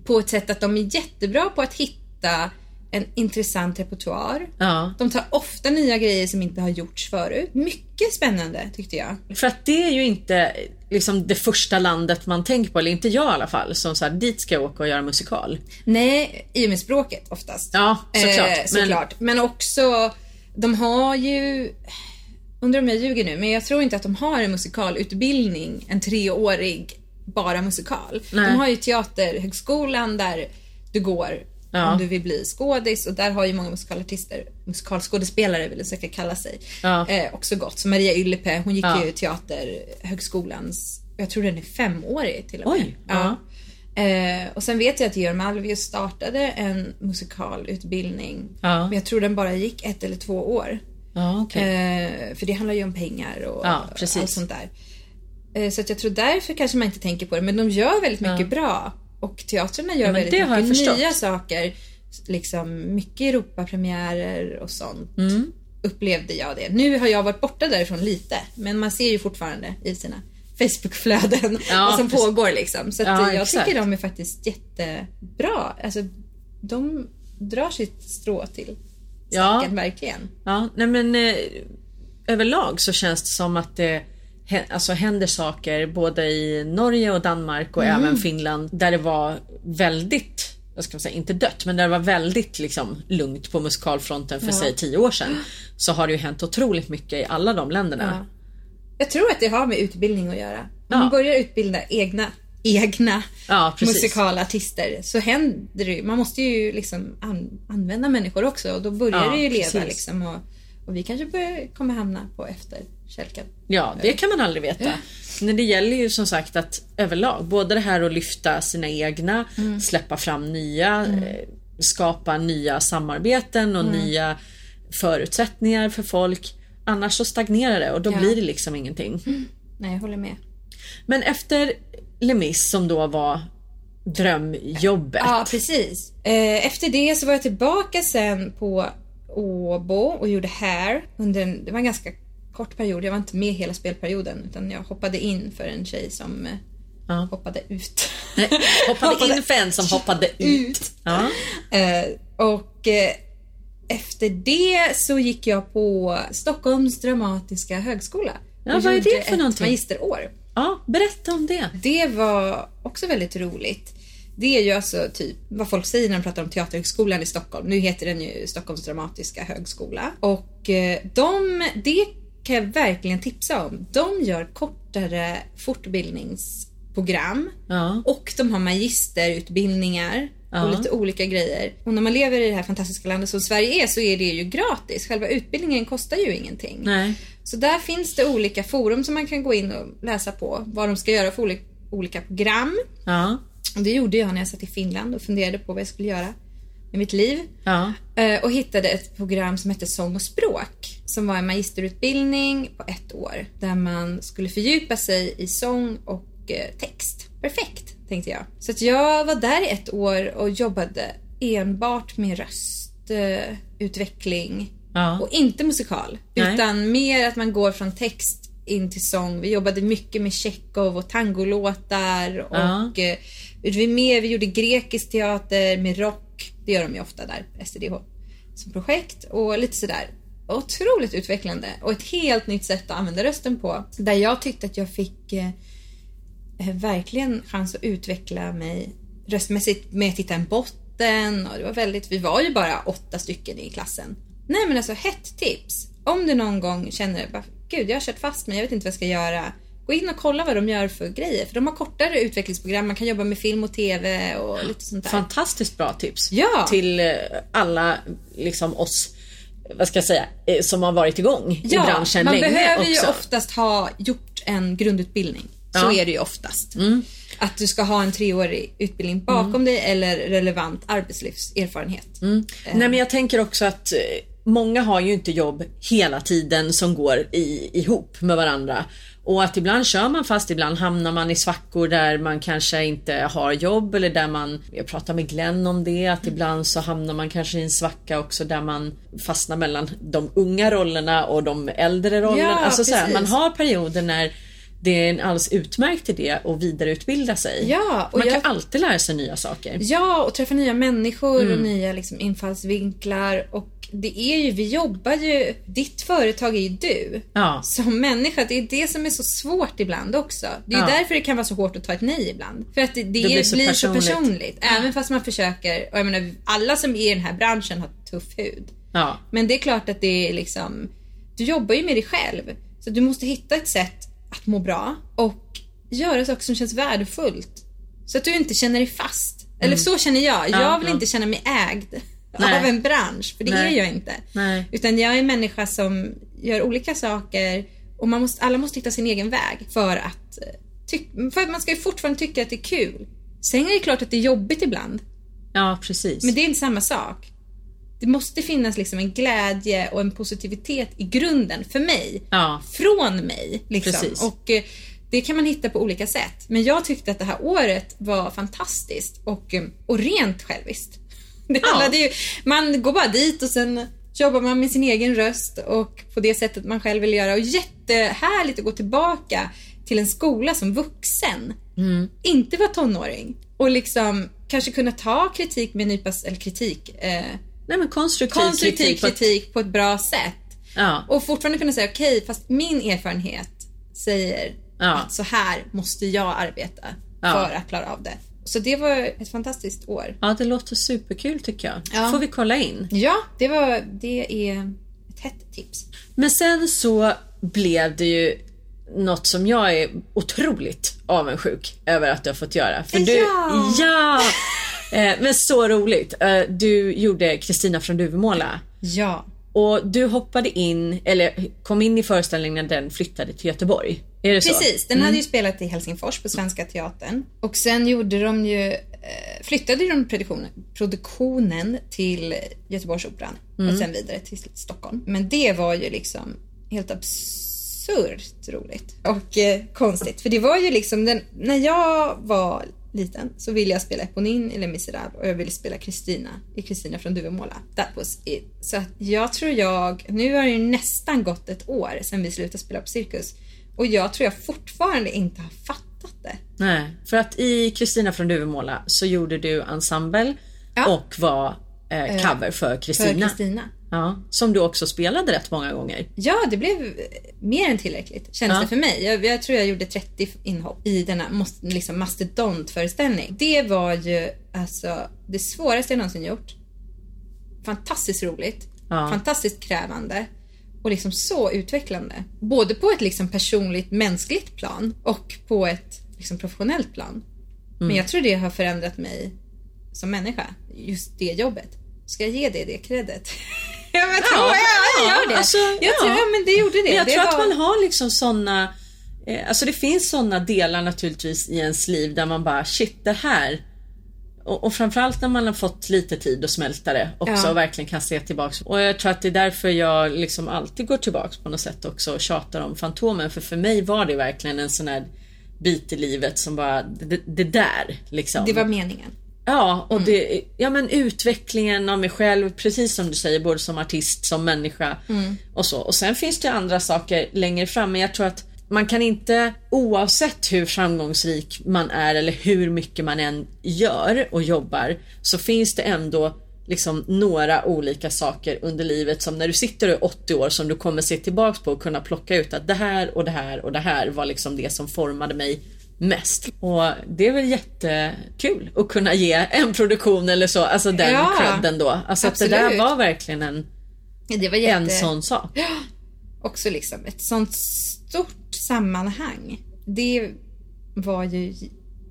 [SPEAKER 3] på ett sätt att de är jättebra på att hitta en intressant repertoar.
[SPEAKER 2] Ja.
[SPEAKER 3] De tar ofta nya grejer som inte har gjorts förut. Mycket spännande tyckte jag.
[SPEAKER 2] För att det är ju inte liksom det första landet man tänker på, eller inte jag i alla fall, som så här, dit ska jag åka och göra musikal.
[SPEAKER 3] Nej, i och med språket oftast.
[SPEAKER 2] Ja, såklart.
[SPEAKER 3] Eh, såklart. Men... också, de har ju, undrar om jag ljuger nu, men jag tror inte att de har en musikalutbildning, en treårig bara musikal.
[SPEAKER 2] Nej.
[SPEAKER 3] De har ju teaterhögskolan där du går
[SPEAKER 2] Ja.
[SPEAKER 3] om du vill bli skådis och där har ju många musikalartister, musikalskådespelare vill säkert kalla sig,
[SPEAKER 2] Ja.
[SPEAKER 3] eh, också gått. Så Maria Yllepe, hon gick
[SPEAKER 2] Ja.
[SPEAKER 3] ju teaterhögskolans, jag tror den är femårig till och med.
[SPEAKER 2] Oj, ja.
[SPEAKER 3] Eh, och sen vet jag att Georg Malmvius startade en musikalutbildning.
[SPEAKER 2] Ja.
[SPEAKER 3] Men jag tror den bara gick ett eller två år.
[SPEAKER 2] Ja, okej.
[SPEAKER 3] Eh, för det handlar ju om pengar och allt sånt där. Eh, så att jag tror därför kanske man inte tänker på det. Men de gör väldigt mycket bra. och teatrarna gör
[SPEAKER 2] Ja,
[SPEAKER 3] väldigt mycket nya saker. Liksom mycket Europapremiärer och sånt.
[SPEAKER 2] Mm.
[SPEAKER 3] Upplevde jag det. Nu har jag varit borta därifrån lite, men man ser ju fortfarande i sina Facebookflöden
[SPEAKER 2] Ja,
[SPEAKER 3] vad som
[SPEAKER 2] precis.
[SPEAKER 3] pågår liksom. Så
[SPEAKER 2] Ja,
[SPEAKER 3] jag
[SPEAKER 2] exakt.
[SPEAKER 3] tycker de är faktiskt jättebra. Alltså, de drar sitt strå till
[SPEAKER 2] Ja.
[SPEAKER 3] stacken, verkligen.
[SPEAKER 2] Ja, nej men eh, överlag så känns det som att det hä- alltså, händer saker både i Norge och Danmark och
[SPEAKER 3] Mm.
[SPEAKER 2] även Finland där det var väldigt, jag ska man säga, inte dött, men där det var väldigt liksom, lugnt på musikalfronten för
[SPEAKER 3] Ja.
[SPEAKER 2] säg tio år sedan. Så har det ju hänt otroligt mycket i alla de länderna.
[SPEAKER 3] Ja. Jag tror att det har med utbildning att göra. Om
[SPEAKER 2] Ja.
[SPEAKER 3] man börjar utbilda egna, egna
[SPEAKER 2] Ja,
[SPEAKER 3] musikalartister så händer det ju. Man måste ju liksom an, använda människor också och då börjar
[SPEAKER 2] Ja,
[SPEAKER 3] det ju leva
[SPEAKER 2] precis.
[SPEAKER 3] liksom. Och, och vi kanske börjar, kommer hamna på efterkälken.
[SPEAKER 2] Ja, det kan man aldrig veta. Men det gäller ju som sagt att överlag, både det här att lyfta sina egna,
[SPEAKER 3] Mm.
[SPEAKER 2] släppa fram nya, eh, skapa nya samarbeten och
[SPEAKER 3] Mm.
[SPEAKER 2] nya förutsättningar för folk. Annars så stagnerar det och då
[SPEAKER 3] Ja.
[SPEAKER 2] blir det liksom ingenting.
[SPEAKER 3] Nej, jag håller med.
[SPEAKER 2] Men efter Lemis som då var drömjobbet.
[SPEAKER 3] Ja, precis. Eh, Efter det så var jag tillbaka sen på Åbo och gjorde Hair. Under en, det var en ganska kort period. Jag var inte med hela spelperioden utan jag hoppade in för en tjej som eh,
[SPEAKER 2] Ja.
[SPEAKER 3] hoppade ut.
[SPEAKER 2] Nej, hoppade in för en som hoppade ut.
[SPEAKER 3] ut.
[SPEAKER 2] Ja.
[SPEAKER 3] Eh, och eh, efter det så gick jag på Stockholms dramatiska högskola.
[SPEAKER 2] Ja, vad är det för
[SPEAKER 3] ett
[SPEAKER 2] någonting?
[SPEAKER 3] magisterår.
[SPEAKER 2] ja, berätta om det.
[SPEAKER 3] Det var också väldigt roligt. Det är ju alltså typ vad folk säger när de pratar om Teaterhögskolan i Stockholm. Nu heter den ju Stockholms dramatiska högskola. Och eh, de, det kan jag verkligen tipsa om. De gör kortare fortbildningsprogram
[SPEAKER 2] Ja.
[SPEAKER 3] och de har magisterutbildningar och lite olika grejer. Och när man lever i det här fantastiska landet som Sverige är så är det ju gratis. Själva utbildningen kostar ju ingenting.
[SPEAKER 2] Nej.
[SPEAKER 3] Så där finns det olika forum som man kan gå in och läsa på vad de ska göra för olika, olika program.
[SPEAKER 2] Ja.
[SPEAKER 3] Och det gjorde jag när jag satt i Finland och funderade på vad jag skulle göra med mitt liv.
[SPEAKER 2] Ja.
[SPEAKER 3] Eh, Och hittade ett program som hette Sång och språk. Som var en magisterutbildning på ett år. Där man skulle fördjupa sig i sång och eh, text. Perfekt, tänkte jag. Så att jag var där i ett år och jobbade enbart med röstutveckling.
[SPEAKER 2] Ja.
[SPEAKER 3] Och inte musikal.
[SPEAKER 2] Nej.
[SPEAKER 3] Utan mer att man går från text in till sång. Vi jobbade mycket med Tjechov och tangolåtar. Och
[SPEAKER 2] Ja
[SPEAKER 3] eh, vi, mer, vi gjorde grekisk teater med rock. Det gör de ju ofta där, STDH. Som projekt och lite sådär. Otroligt utvecklande och ett helt nytt sätt att använda rösten på. Där jag tyckte att jag fick eh, eh verkligen chans att utveckla mig röstmässigt med att hitta en botten och det var väldigt, vi var ju bara åtta stycken i klassen. Nej men alltså hett tips. Om du någon gång känner, bara, gud jag har kört fast mig, jag vet inte vad jag ska göra. Gå in och kolla vad de gör för grejer. För de har kortare utvecklingsprogram, man kan jobba med film och TV och lite sånt där.
[SPEAKER 2] Fantastiskt bra tips.
[SPEAKER 3] Ja.
[SPEAKER 2] Till eh, alla liksom oss, vad ska jag säga, eh, som har varit igång i branschen
[SPEAKER 3] man
[SPEAKER 2] länge
[SPEAKER 3] behöver
[SPEAKER 2] också.
[SPEAKER 3] ju oftast ha gjort en grundutbildning. Så
[SPEAKER 2] Ja. Mm.
[SPEAKER 3] är det ju oftast. Att du ska ha en treårig utbildning bakom dig eller relevant arbetslivserfarenhet.
[SPEAKER 2] Mm. Nej men jag tänker också att eh, många har ju inte jobb hela tiden som går i, ihop med varandra. Och att ibland kör man fast, ibland hamnar man i svackor där man kanske inte har jobb eller där man, jag pratade med Glenn om det, att ibland så hamnar man kanske i en svacka också där man fastnar mellan de unga rollerna och de äldre rollerna.
[SPEAKER 3] Ja,
[SPEAKER 2] alltså så här, man har perioder när det är en alldeles utmärkt idé att vidareutbilda sig.
[SPEAKER 3] Ja, och
[SPEAKER 2] man kan
[SPEAKER 3] jag-
[SPEAKER 2] alltid lära sig nya saker.
[SPEAKER 3] Ja, och träffa nya människor
[SPEAKER 2] Mm.
[SPEAKER 3] och nya liksom, infallsvinklar. Och det är ju, vi jobbar ju, ditt företag är ju du.
[SPEAKER 2] Ja.
[SPEAKER 3] Som människa, det är det som är så svårt ibland också. Det är
[SPEAKER 2] Ja.
[SPEAKER 3] därför det kan vara så hårt att ta ett nej ibland. För att det, det,
[SPEAKER 2] Det blir så,
[SPEAKER 3] blir
[SPEAKER 2] personligt.
[SPEAKER 3] så personligt. Även fast man försöker, och jag menar, alla som är i den här branschen har tuff hud.
[SPEAKER 2] Ja.
[SPEAKER 3] Men det är klart att det är liksom, du jobbar ju med dig själv. Så du måste hitta ett sätt att må bra och göra saker som känns värdefullt. Så att du inte känner dig fast. Eller så känner jag. Jag
[SPEAKER 2] Ja,
[SPEAKER 3] vill
[SPEAKER 2] ja.
[SPEAKER 3] inte känna mig ägd
[SPEAKER 2] Nej.
[SPEAKER 3] av en bransch, för det
[SPEAKER 2] Nej.
[SPEAKER 3] är jag inte.
[SPEAKER 2] Nej.
[SPEAKER 3] Utan jag är en människa som gör olika saker och man måste, alla måste hitta sin egen väg för att, eh, för att man ska ju fortfarande tycka att det är kul. Sen är det klart att det är jobbigt ibland.
[SPEAKER 2] Ja, precis.
[SPEAKER 3] Men det är inte samma sak. Det måste finnas liksom en glädje och en positivitet i grunden för mig.
[SPEAKER 2] Ja.
[SPEAKER 3] Från mig. Liksom.
[SPEAKER 2] Precis.
[SPEAKER 3] Och eh, Det kan man hitta på olika sätt. Men jag tyckte att det här året var fantastiskt och, eh, och rent själviskt. Det
[SPEAKER 2] Ja.
[SPEAKER 3] ju, man går bara dit och sen jobbar man med sin egen röst och på det sättet man själv vill göra. Och jättehärligt att gå tillbaka till en skola som vuxen. Inte vara tonåring. Och liksom kanske kunna ta kritik med en nypa, eller kritik, eh,
[SPEAKER 2] Nej men konstruktiv,
[SPEAKER 3] konstruktiv
[SPEAKER 2] kritik.
[SPEAKER 3] kritik,
[SPEAKER 2] på ett-
[SPEAKER 3] på ett bra sätt.
[SPEAKER 2] Ja.
[SPEAKER 3] Och fortfarande kunna säga okej, fast min erfarenhet säger
[SPEAKER 2] Ja.
[SPEAKER 3] att så här måste jag arbeta
[SPEAKER 2] Ja.
[SPEAKER 3] för att klara av det. Så det var ett fantastiskt år.
[SPEAKER 2] ja, det låter superkul tycker jag.
[SPEAKER 3] Ja.
[SPEAKER 2] får vi kolla in.
[SPEAKER 3] Ja, det, var, det är ett hett tips.
[SPEAKER 2] Men sen så blev det ju något som jag är otroligt avundsjuk över att du har fått göra. För du,
[SPEAKER 3] Ja!
[SPEAKER 2] ja! Eh, Men så roligt. Eh, Du gjorde Kristina från Duvemåla.
[SPEAKER 3] Ja.
[SPEAKER 2] Och du hoppade in, eller kom in i föreställningen när den flyttade till Göteborg. Är det så?
[SPEAKER 3] Precis, den hade ju spelat i Helsingfors på Svenska Teatern. Och sen gjorde de ju, eh, flyttade de produktionen, produktionen till Göteborgsoperan och sen vidare till Stockholm. Men det var ju liksom helt absurt roligt och eh, konstigt. För det var ju liksom, den, när jag var liten så ville jag spela Eponine eller Miserable och jag ville spela Kristina i Kristina från Duvemåla. That was it. Så att jag tror jag, nu har det ju nästan gått ett år sedan vi slutade spela på Cirkus och jag tror jag fortfarande inte har fattat det.
[SPEAKER 2] Nej, för att i Kristina från Duvemåla så gjorde du ensemble
[SPEAKER 3] Ja.
[SPEAKER 2] och var eh, cover för
[SPEAKER 3] För
[SPEAKER 2] Kristina. Ja, som du också spelade rätt många gånger.
[SPEAKER 3] Ja, det blev mer än tillräckligt kändes
[SPEAKER 2] Ja.
[SPEAKER 3] det för mig. Jag, jag tror jag gjorde 30 inhopp i denna liksom mastodontföreställning. Det var ju alltså det svåraste jag någonsin gjort. Fantastiskt roligt.
[SPEAKER 2] Ja.
[SPEAKER 3] Fantastiskt krävande. Och liksom så utvecklande. Både på ett liksom personligt mänskligt plan och på ett liksom professionellt plan. Men jag tror det har förändrat mig som människa. Just det jobbet. Ska jag ge det det credit? ja, men jag tror jag, jag gör det.
[SPEAKER 2] alltså,
[SPEAKER 3] jag
[SPEAKER 2] ja.
[SPEAKER 3] tror, ja, men det gjorde det.
[SPEAKER 2] Men jag
[SPEAKER 3] det
[SPEAKER 2] tror att
[SPEAKER 3] var-
[SPEAKER 2] man har liksom såna eh, Alltså det finns såna delar naturligtvis i ens liv där man bara shit det här och, och framförallt när man har fått lite tid att smälta det också
[SPEAKER 3] Ja.
[SPEAKER 2] och verkligen kan se tillbaks. Och jag tror att det är därför jag liksom alltid går tillbaks på något sätt också och tjatar om Fantomen. För för mig var det verkligen en sån här bit i livet som bara, det, det där liksom.
[SPEAKER 3] Det var meningen.
[SPEAKER 2] Ja, och
[SPEAKER 3] Mm.
[SPEAKER 2] det, ja men utvecklingen av mig själv, precis som du säger, både som artist, som människa
[SPEAKER 3] Mm.
[SPEAKER 2] och så. Och sen finns det andra saker längre fram, men jag tror att man kan inte, oavsett hur framgångsrik man är eller hur mycket man än gör och jobbar, så finns det ändå liksom några olika saker under livet som när du sitter och är 80 år som du kommer se tillbaks på och kunna plocka ut att det här och det här och det här var liksom det som formade mig mest. Och det är väl jättekul att kunna ge en produktion eller så, alltså den
[SPEAKER 3] Ja,
[SPEAKER 2] credden då. Alltså att det där
[SPEAKER 3] absolut.
[SPEAKER 2] var verkligen en,
[SPEAKER 3] Det var jätte...
[SPEAKER 2] en sån sak.
[SPEAKER 3] Också liksom ett sånt stort sammanhang. Det var ju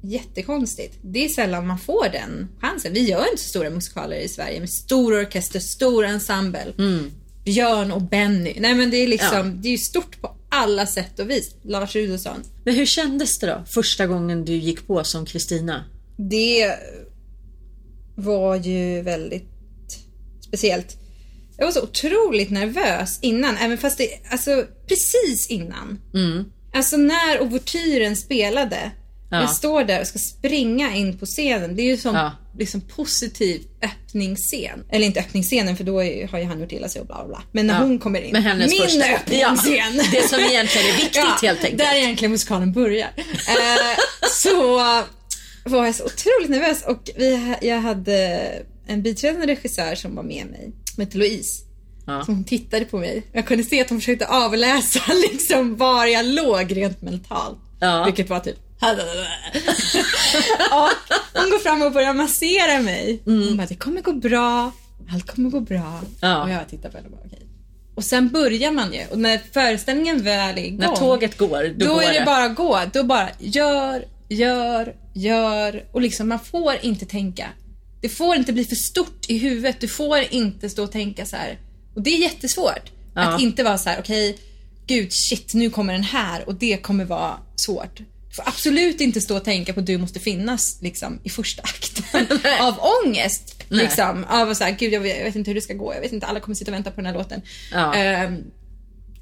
[SPEAKER 3] jättekonstigt. Det är sällan man får den chansen. Vi gör inte så stora musikaler i Sverige med stor orkester, stor ensemble. Björn och Benny. Nej men det är liksom,
[SPEAKER 2] Mm. Ja.
[SPEAKER 3] det är ju stort på alla sätt och vis. Lars Rudolfsson.
[SPEAKER 2] Men hur kändes det då, första gången du gick på som Kristina?
[SPEAKER 3] Det var ju väldigt speciellt. Jag var så otroligt nervös innan, även fast det, alltså precis innan. Alltså när ouvertyren spelade.
[SPEAKER 2] Ja.
[SPEAKER 3] Jag står där och ska springa in på scenen. Det är ju som
[SPEAKER 2] Ja.
[SPEAKER 3] Liksom positiv öppningsscen. Eller inte öppningsscenen för då är, har ju han gjort illa sig och bla bla bla. Men när
[SPEAKER 2] Ja.
[SPEAKER 3] hon kommer in.
[SPEAKER 2] Med hennes
[SPEAKER 3] min
[SPEAKER 2] första-
[SPEAKER 3] öppningsscen.
[SPEAKER 2] Ja, det som egentligen är viktigt, helt enkelt.
[SPEAKER 3] Där egentligen musikalen börjar. Eh, så var jag så otroligt nervös och vi, jag hade en biträdande regissör som var med mig, som hette Louise.
[SPEAKER 2] Ja.
[SPEAKER 3] Så hon tittade på mig. Jag kunde se att hon försökte avläsa liksom var jag låg rent mentalt.
[SPEAKER 2] Ja.
[SPEAKER 3] Vilket var typ och hon går fram och börjar massera mig. Hon bara, det kommer gå bra. Allt kommer gå bra.
[SPEAKER 2] Ja.
[SPEAKER 3] Och jag tittar på henne och bara, okej. Och sen börjar man ju. Och när föreställningen väl är igång.
[SPEAKER 2] När tåget går, då,
[SPEAKER 3] Då
[SPEAKER 2] går
[SPEAKER 3] är det bara att gå. Då bara gör, gör, gör. Och liksom man får inte tänka. Det får inte bli för stort i huvudet. Du får inte stå och tänka så här. Och det är jättesvårt.
[SPEAKER 2] Ja.
[SPEAKER 3] Att inte vara så här: okej, gud shit, nu kommer den här och det kommer vara svårt. Får absolut inte stå och tänka på att du måste finnas liksom, i första akten av ångest.
[SPEAKER 2] Nej.
[SPEAKER 3] Liksom, av att säga, gud jag vet, jag vet inte hur det ska gå, jag vet inte, alla kommer sitta och vänta på den här låten.
[SPEAKER 2] Ja.
[SPEAKER 3] Ehm,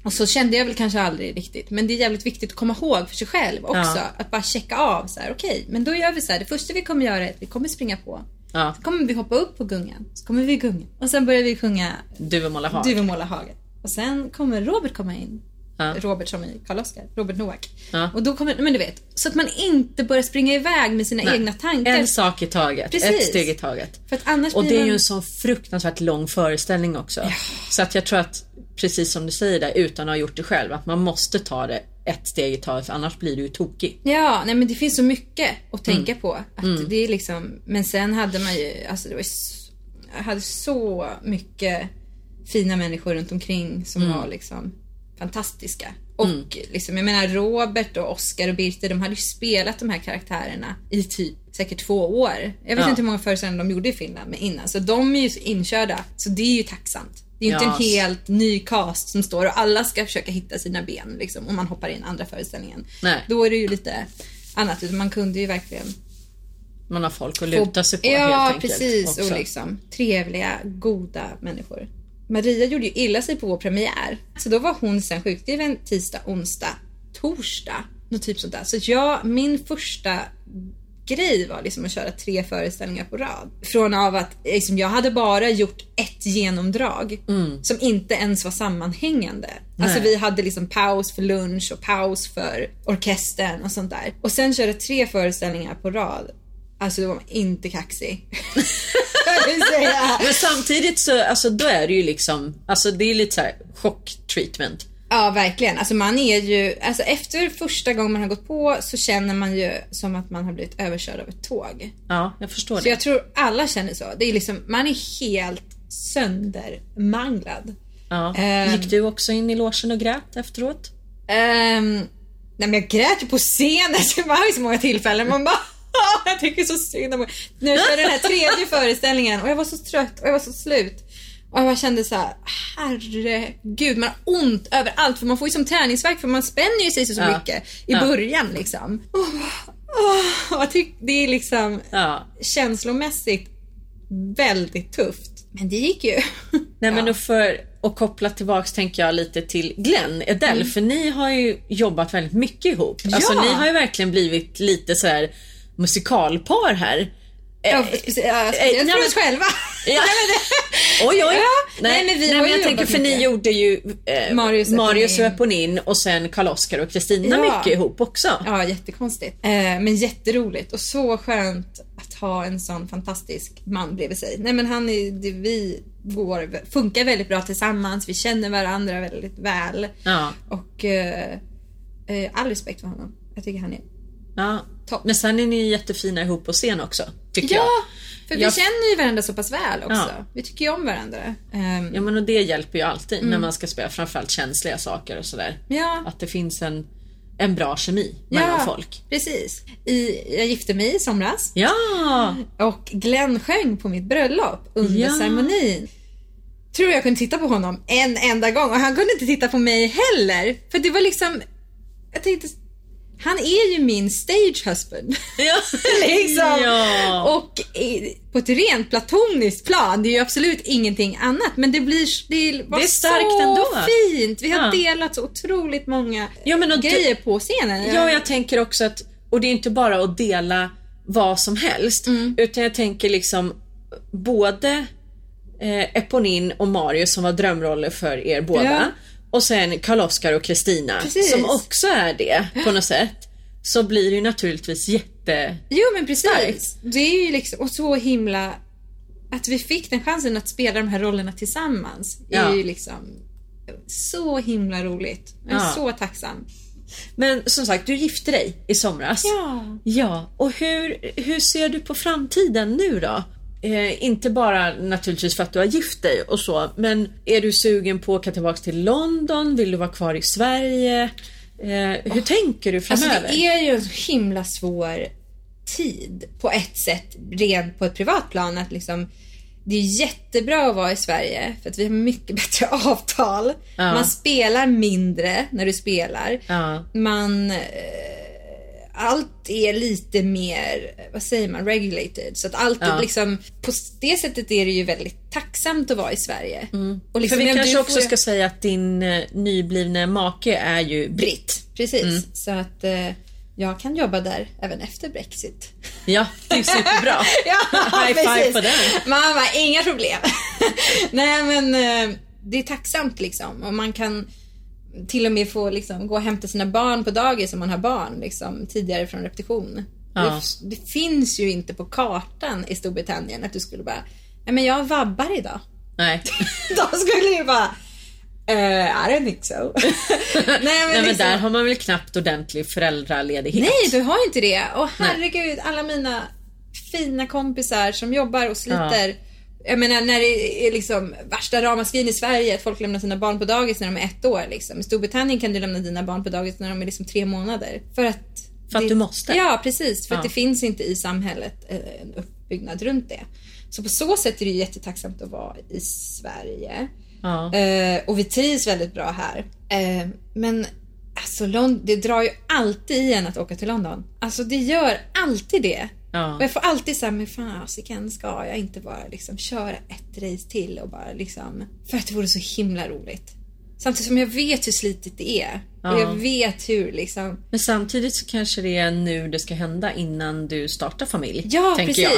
[SPEAKER 3] Och så kände jag väl kanske aldrig riktigt. Men det är jävligt viktigt att komma ihåg för sig själv också.
[SPEAKER 2] Ja.
[SPEAKER 3] Att bara checka av så här, okej, men då gör vi så här. Det första vi kommer göra är att vi kommer springa på.
[SPEAKER 2] Ja.
[SPEAKER 3] Så kommer vi hoppa upp på gungan. Så kommer vi gunga. Och sen börjar vi sjunga
[SPEAKER 2] Du vill måla hag.
[SPEAKER 3] Du vill måla hagen. Och sen kommer Robert komma in.
[SPEAKER 2] Ja.
[SPEAKER 3] Robert som i Karl-Oskar. Robert Noack.
[SPEAKER 2] Ja.
[SPEAKER 3] Och då kommer, men du vet, så att man inte börjar springa iväg med sina
[SPEAKER 2] Nej.
[SPEAKER 3] egna tankar.
[SPEAKER 2] En sak i taget.
[SPEAKER 3] Precis.
[SPEAKER 2] Ett steg i taget.
[SPEAKER 3] För att annars
[SPEAKER 2] Och det är
[SPEAKER 3] man...
[SPEAKER 2] ju en sån fruktansvärt lång föreställning också. Så att jag tror att, precis som du säger där, utan att ha gjort det själv, att man måste ta det ett steg i taget för annars blir du ju tokig.
[SPEAKER 3] Ja, nej men det finns så mycket att tänka
[SPEAKER 2] Mm.
[SPEAKER 3] på. Att det är liksom, men sen hade man ju, alltså det var ju, jag hade så mycket fina människor runt omkring som
[SPEAKER 2] Mm.
[SPEAKER 3] var liksom fantastiska. Och liksom, jag menar Robert och Oscar och Birte, de hade ju spelat de här karaktärerna i typ säkert två år. Jag vet
[SPEAKER 2] Ja.
[SPEAKER 3] inte hur många föreställningar de gjorde i Finland med innan. Så de är ju så inkörda. Så det är ju tacksamt. Det är ju
[SPEAKER 2] Ja.
[SPEAKER 3] inte en helt ny cast som står och alla ska försöka hitta sina ben liksom, om man hoppar in andra föreställningen.
[SPEAKER 2] Nej.
[SPEAKER 3] Då är det ju lite annat. Man kunde ju verkligen
[SPEAKER 2] Man har folk att luta sig på
[SPEAKER 3] Ja,
[SPEAKER 2] helt enkelt.
[SPEAKER 3] precis.
[SPEAKER 2] också.
[SPEAKER 3] Och liksom trevliga, goda människor. Maria gjorde ju illa sig på vår premiär. Så då var hon sen sjukskriven tisdag, onsdag, torsdag. Något typ sånt där. Så jag, min första grej var liksom att köra tre föreställningar på rad. Från av att liksom, jag hade bara gjort ett genomdrag som inte ens var sammanhängande. Alltså vi hade liksom paus för lunch och paus för orkestern och sånt där. Och sen köra tre föreställningar på rad. Alltså då var man inte kaxig.
[SPEAKER 2] Men samtidigt så, alltså då är det ju liksom, alltså det är lite så här chocktreatment.
[SPEAKER 3] Ja, verkligen. Alltså man är ju, alltså efter första gången man har gått på så känner man ju som att man har blivit överkörd av ett tåg.
[SPEAKER 2] Ja, jag förstår
[SPEAKER 3] Så
[SPEAKER 2] det.
[SPEAKER 3] jag tror alla känner så. Det är liksom, man är helt söndermanglad.
[SPEAKER 2] Ja.
[SPEAKER 3] Ehm.
[SPEAKER 2] Gick du också in i logen och grät efteråt?
[SPEAKER 3] Ehm, nej men jag grät ju på scenen, så det var ju så många tillfällen. Man bara jag tycker så synd om Nu körde den här tredje föreställningen och jag var så trött och jag var så slut. Och jag kände så här, herregud, man har ont överallt för man får ju som träningsvärk för man spänner ju sig så, så
[SPEAKER 2] Ja.
[SPEAKER 3] mycket i
[SPEAKER 2] Ja.
[SPEAKER 3] början liksom. Oh, jag tyck, det är liksom
[SPEAKER 2] Ja.
[SPEAKER 3] känslomässigt väldigt tufft. Men det gick ju.
[SPEAKER 2] Nej men då för att koppla tillbaks tänker jag lite till Glenn Edell för ni har ju jobbat väldigt mycket ihop. Alltså ni har ju verkligen blivit lite så här musikalpar här.
[SPEAKER 3] Ja,
[SPEAKER 2] Eh,
[SPEAKER 3] speciellt, ja,
[SPEAKER 2] eh, nej,
[SPEAKER 3] för
[SPEAKER 2] men-
[SPEAKER 3] oss själva.
[SPEAKER 2] Ja. Oj oj.
[SPEAKER 3] Ja, nej, men har ju
[SPEAKER 2] jag tänker för ni
[SPEAKER 3] mycket.
[SPEAKER 2] gjorde ju eh,
[SPEAKER 3] Marius
[SPEAKER 2] Marius och
[SPEAKER 3] Eponin.
[SPEAKER 2] Eponin och sen Karl-Oskar och Kristina
[SPEAKER 3] Ja.
[SPEAKER 2] mycket ihop också.
[SPEAKER 3] Ja, jättekonstigt. Eh, men jätteroligt och så skönt att ha en sån fantastisk man bredvid sig. Nej men han är, det, vi går, funkar väldigt bra tillsammans, vi känner varandra väldigt väl.
[SPEAKER 2] Ja.
[SPEAKER 3] Och eh, eh, all respekt för honom. Jag tycker han är
[SPEAKER 2] ja.
[SPEAKER 3] Topp.
[SPEAKER 2] Men sen är ni jättefina ihop på scen också. Tycker
[SPEAKER 3] Ja,
[SPEAKER 2] jag.
[SPEAKER 3] för vi
[SPEAKER 2] Jag-
[SPEAKER 3] känner ju varandra så pass väl också.
[SPEAKER 2] Ja.
[SPEAKER 3] Vi tycker ju om varandra. Ehm,
[SPEAKER 2] Ja men och det hjälper ju alltid
[SPEAKER 3] Mm.
[SPEAKER 2] när man ska spela framförallt känsliga saker och sådär.
[SPEAKER 3] ja.
[SPEAKER 2] Att det finns en, en bra kemi mellan folk.
[SPEAKER 3] precis. I, jag gifte mig i somras.
[SPEAKER 2] Ja!
[SPEAKER 3] Och Glenn sjöng på mitt bröllop under
[SPEAKER 2] Ja.
[SPEAKER 3] ceremonin. Tror jag kunde titta på honom en enda gång och han kunde inte titta på mig heller. För det var liksom, jag tänkte, han är ju min stage husband.
[SPEAKER 2] Ja.
[SPEAKER 3] liksom.
[SPEAKER 2] Ja.
[SPEAKER 3] Och i, på ett rent platoniskt plan, det är ju absolut ingenting annat. Men det blir det var
[SPEAKER 2] Det är starkt
[SPEAKER 3] så
[SPEAKER 2] ändå.
[SPEAKER 3] fint. Vi har
[SPEAKER 2] Ja.
[SPEAKER 3] delat så otroligt många
[SPEAKER 2] Ja, men
[SPEAKER 3] grejer på scenen.
[SPEAKER 2] Ja, jag tänker också att, och det är inte bara att dela vad som helst,
[SPEAKER 3] Mm.
[SPEAKER 2] utan jag tänker liksom både eh, Eponin och Marius som var drömroller för er båda. Och sen Karl-Oskar och Kristina som också är det på något sätt, så blir det ju naturligtvis jätte...
[SPEAKER 3] Jo men precis.
[SPEAKER 2] Starkt.
[SPEAKER 3] Det är ju liksom, och så himla att vi fick den chansen att spela de här rollerna tillsammans
[SPEAKER 2] Ja.
[SPEAKER 3] är ju liksom så himla roligt. Jag är
[SPEAKER 2] Ja.
[SPEAKER 3] så tacksam.
[SPEAKER 2] Men som sagt, du gifte dig i somras.
[SPEAKER 3] Ja.
[SPEAKER 2] Ja, och hur, hur ser du på framtiden nu då? Eh, inte bara naturligtvis för att du har gift dig och så, men är du sugen på att åka tillbaka till London? Vill du vara kvar i Sverige? Eh, hur tänker du
[SPEAKER 3] Alltså
[SPEAKER 2] framöver?
[SPEAKER 3] det är ju en så himla svår tid på ett sätt, rent på ett privat plan. Att liksom, det är jättebra att vara i Sverige för att vi har mycket bättre avtal.
[SPEAKER 2] Ja.
[SPEAKER 3] Man spelar mindre när du spelar.
[SPEAKER 2] Ja.
[SPEAKER 3] Man... Eh, allt är lite mer, vad säger man, regulated. Så att allt
[SPEAKER 2] Ja.
[SPEAKER 3] liksom, på det sättet är det ju väldigt tacksamt att vara i Sverige. Och liksom,
[SPEAKER 2] För vi kanske också
[SPEAKER 3] får-
[SPEAKER 2] ska säga att din eh, nyblivne make är ju britt.
[SPEAKER 3] Precis,
[SPEAKER 2] Mm.
[SPEAKER 3] så att eh, jag kan jobba där även efter Brexit.
[SPEAKER 2] Ja, det är superbra.
[SPEAKER 3] Ja,
[SPEAKER 2] High five
[SPEAKER 3] precis.
[SPEAKER 2] på den.
[SPEAKER 3] Mamma, inga problem. Nej men eh, det är tacksamt liksom. Och man kan till och med få liksom, gå och hämta sina barn på dagis om man har barn liksom, tidigare från repetition.
[SPEAKER 2] Ja.
[SPEAKER 3] Det, det finns ju inte på kartan i Storbritannien att du skulle bara, nej men jag vabbar idag.
[SPEAKER 2] Nej.
[SPEAKER 3] Då skulle ju bara, eh, I don't think so. nej men,
[SPEAKER 2] Nej men
[SPEAKER 3] liksom,
[SPEAKER 2] där har man väl knappt ordentlig föräldraledighet.
[SPEAKER 3] Nej, du har inte det. Och herregud, alla mina fina kompisar som jobbar och sliter. Jag menar när det är liksom värsta ramaskrin i Sverige att folk lämnar sina barn på dagis när de är ett år. Liksom. I Storbritannien kan du lämna dina barn på dagis när de är liksom tre månader. För att,
[SPEAKER 2] För att
[SPEAKER 3] det,
[SPEAKER 2] du måste.
[SPEAKER 3] Ja, precis. För
[SPEAKER 2] Ja.
[SPEAKER 3] att det finns inte i samhället eh, en uppbyggnad runt det. Så på så sätt är det jättetacksamt att vara i Sverige.
[SPEAKER 2] Ja.
[SPEAKER 3] Eh, och vi trivs väldigt bra här. Eh, men alltså, Lond- det drar ju alltid i en att åka till London. Alltså det gör alltid det.
[SPEAKER 2] Ja.
[SPEAKER 3] Och jag får alltid säga, men fasiken ska jag inte bara liksom köra ett race till och bara liksom, för att det vore så himla roligt. Samtidigt som jag vet hur slitigt det är. Och
[SPEAKER 2] Ja.
[SPEAKER 3] jag vet hur liksom,
[SPEAKER 2] Men samtidigt så kanske det är nu det ska hända innan du startar familj.
[SPEAKER 3] ja
[SPEAKER 2] tänker jag.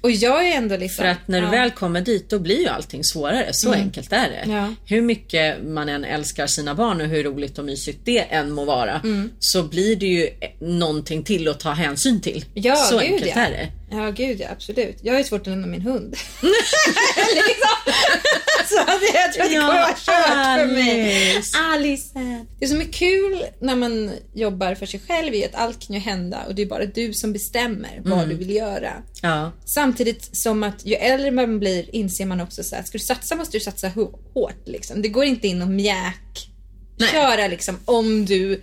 [SPEAKER 3] Och jag är ändå liksom,
[SPEAKER 2] För att när du
[SPEAKER 3] ja.
[SPEAKER 2] väl kommer dit då blir ju allting svårare. Så enkelt är det.
[SPEAKER 3] Ja.
[SPEAKER 2] Hur mycket man än älskar sina barn och hur roligt och mysigt det än må vara. Så blir det ju någonting till att ta hänsyn till.
[SPEAKER 3] Ja,
[SPEAKER 2] så
[SPEAKER 3] gud,
[SPEAKER 2] enkelt är det.
[SPEAKER 3] Ja, gud ja, absolut. Jag har ju svårt att lämna min hund. liksom. Så jag tror att det kommer vara kört för mig.
[SPEAKER 2] Alice.
[SPEAKER 3] Det som är kul när man jobbar för sig själv är att allt kan ju hända och det är bara du som bestämmer vad du vill göra.
[SPEAKER 2] Ja.
[SPEAKER 3] Samtidigt som att ju äldre man blir inser man också så att ska du satsa måste du satsa hå- hårt. Liksom. Det går inte in och mjäk köra liksom om du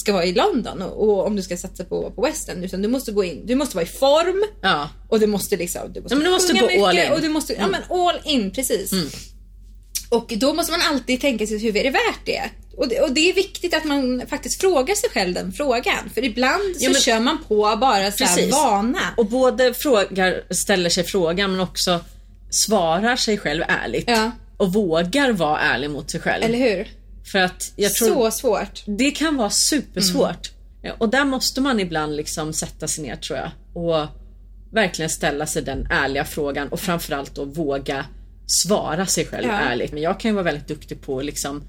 [SPEAKER 3] ska vara i London och, och om du ska satsa på, på western. Utan du måste gå in, du måste vara i form
[SPEAKER 2] Ja.
[SPEAKER 3] och du måste liksom, du måste,
[SPEAKER 2] Ja, du måste gå all
[SPEAKER 3] mycket
[SPEAKER 2] in. Mm.
[SPEAKER 3] Och du måste, ja men all in, precis. Och då måste man alltid tänka sig hur är det värt det? Och, det? och det är viktigt att man faktiskt frågar sig själv den frågan. För ibland så
[SPEAKER 2] Ja, men-
[SPEAKER 3] kör man på bara så här vana.
[SPEAKER 2] Och både frågar, ställer sig frågan men också svarar sig själv ärligt.
[SPEAKER 3] Ja.
[SPEAKER 2] Och vågar vara ärlig mot sig själv.
[SPEAKER 3] Eller hur?
[SPEAKER 2] För att jag tror
[SPEAKER 3] Så svårt.
[SPEAKER 2] det kan vara supersvårt. Ja, Och där måste man ibland liksom sätta sig ner tror jag. Och verkligen ställa sig den ärliga frågan och framförallt då våga svara sig själv
[SPEAKER 3] Ja.
[SPEAKER 2] ärligt. Men jag kan ju vara väldigt duktig på att liksom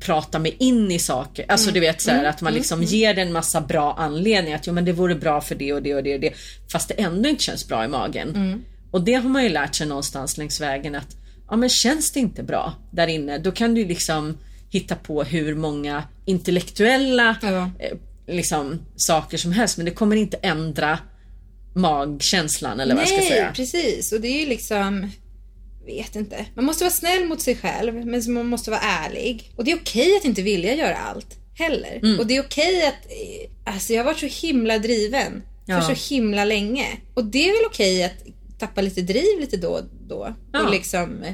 [SPEAKER 2] prata mig in i saker. Alltså du vet så här, att man liksom ger det en massa bra anledningar. Att jo men det vore bra för det och det och det och det. Fast det ändå inte känns bra i magen. Och det har man ju lärt sig någonstans längs vägen att ja men känns det inte bra där inne då kan du liksom hitta på hur många intellektuella
[SPEAKER 3] Ja.
[SPEAKER 2] eh, liksom, saker som helst men det kommer inte ändra magkänslan eller vad jag ska
[SPEAKER 3] Nej,
[SPEAKER 2] säga.
[SPEAKER 3] precis. Och det är ju liksom... Vet inte. Man måste vara snäll mot sig själv, men man måste vara ärlig. Och det är okej att inte vilja göra allt heller.
[SPEAKER 2] Mm.
[SPEAKER 3] Och det är okej att... eh, Alltså jag har varit så himla driven
[SPEAKER 2] Ja.
[SPEAKER 3] för så himla länge. Och det är väl okej att tappa lite driv lite då och då.
[SPEAKER 2] Ja.
[SPEAKER 3] Och liksom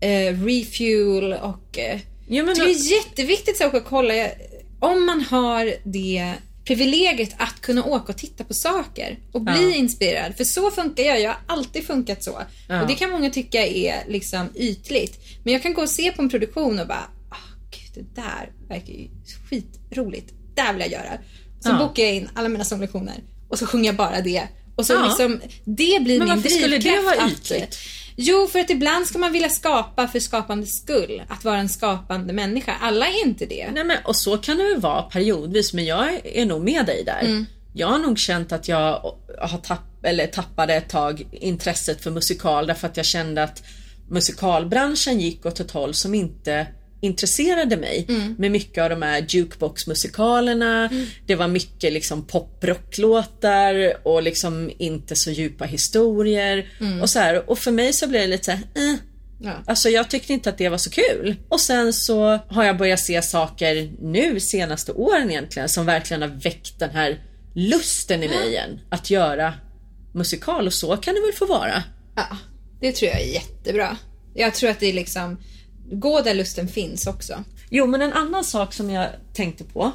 [SPEAKER 3] eh, refuel och... Eh,
[SPEAKER 2] Jo, men
[SPEAKER 3] det är jätteviktigt så att kolla om man har det privilegiet att kunna åka och titta på saker och bli
[SPEAKER 2] Ja.
[SPEAKER 3] inspirerad. För så funkar jag. Jag har alltid funkat så.
[SPEAKER 2] Ja.
[SPEAKER 3] Och det kan många tycka är liksom ytligt. Men jag kan gå och se på en produktion och bara, ah, gud det där verkar ju skitroligt. Det här vill jag göra. Så
[SPEAKER 2] Ja.
[SPEAKER 3] bokar jag in alla mina sånglektioner och så sjunger jag bara det. Och så
[SPEAKER 2] Ja.
[SPEAKER 3] liksom, det blir
[SPEAKER 2] Men
[SPEAKER 3] min
[SPEAKER 2] varför skulle det
[SPEAKER 3] drivkraft
[SPEAKER 2] vara ytligt?
[SPEAKER 3] Jo, för att ibland ska man vilja skapa för skapandets skull. Att vara en skapande människa. Alla är inte det.
[SPEAKER 2] Nej, men, och så kan det väl vara periodvis men jag är nog med dig där.
[SPEAKER 3] Mm.
[SPEAKER 2] Jag har nog känt att jag har tapp, eller tappade ett tag intresset för musikal därför att jag kände att musikalbranschen gick åt ett håll som inte intresserade mig
[SPEAKER 3] Mm.
[SPEAKER 2] med mycket av de här jukebox-musikalerna. Det var mycket liksom poprocklåtar och liksom inte så djupa historier.
[SPEAKER 3] Mm.
[SPEAKER 2] Och, så här, och för mig så blev det lite så här, eh,
[SPEAKER 3] Ja.
[SPEAKER 2] Alltså jag tyckte inte att det var så kul. Och sen så har jag börjat se saker nu senaste åren egentligen som verkligen har väckt den här lusten i mig igen. Att göra musikal och så kan det väl få vara.
[SPEAKER 3] Ja, det tror jag är jättebra. Jag tror att det är liksom, gå där lusten finns också.
[SPEAKER 2] Jo men en annan sak som jag tänkte på.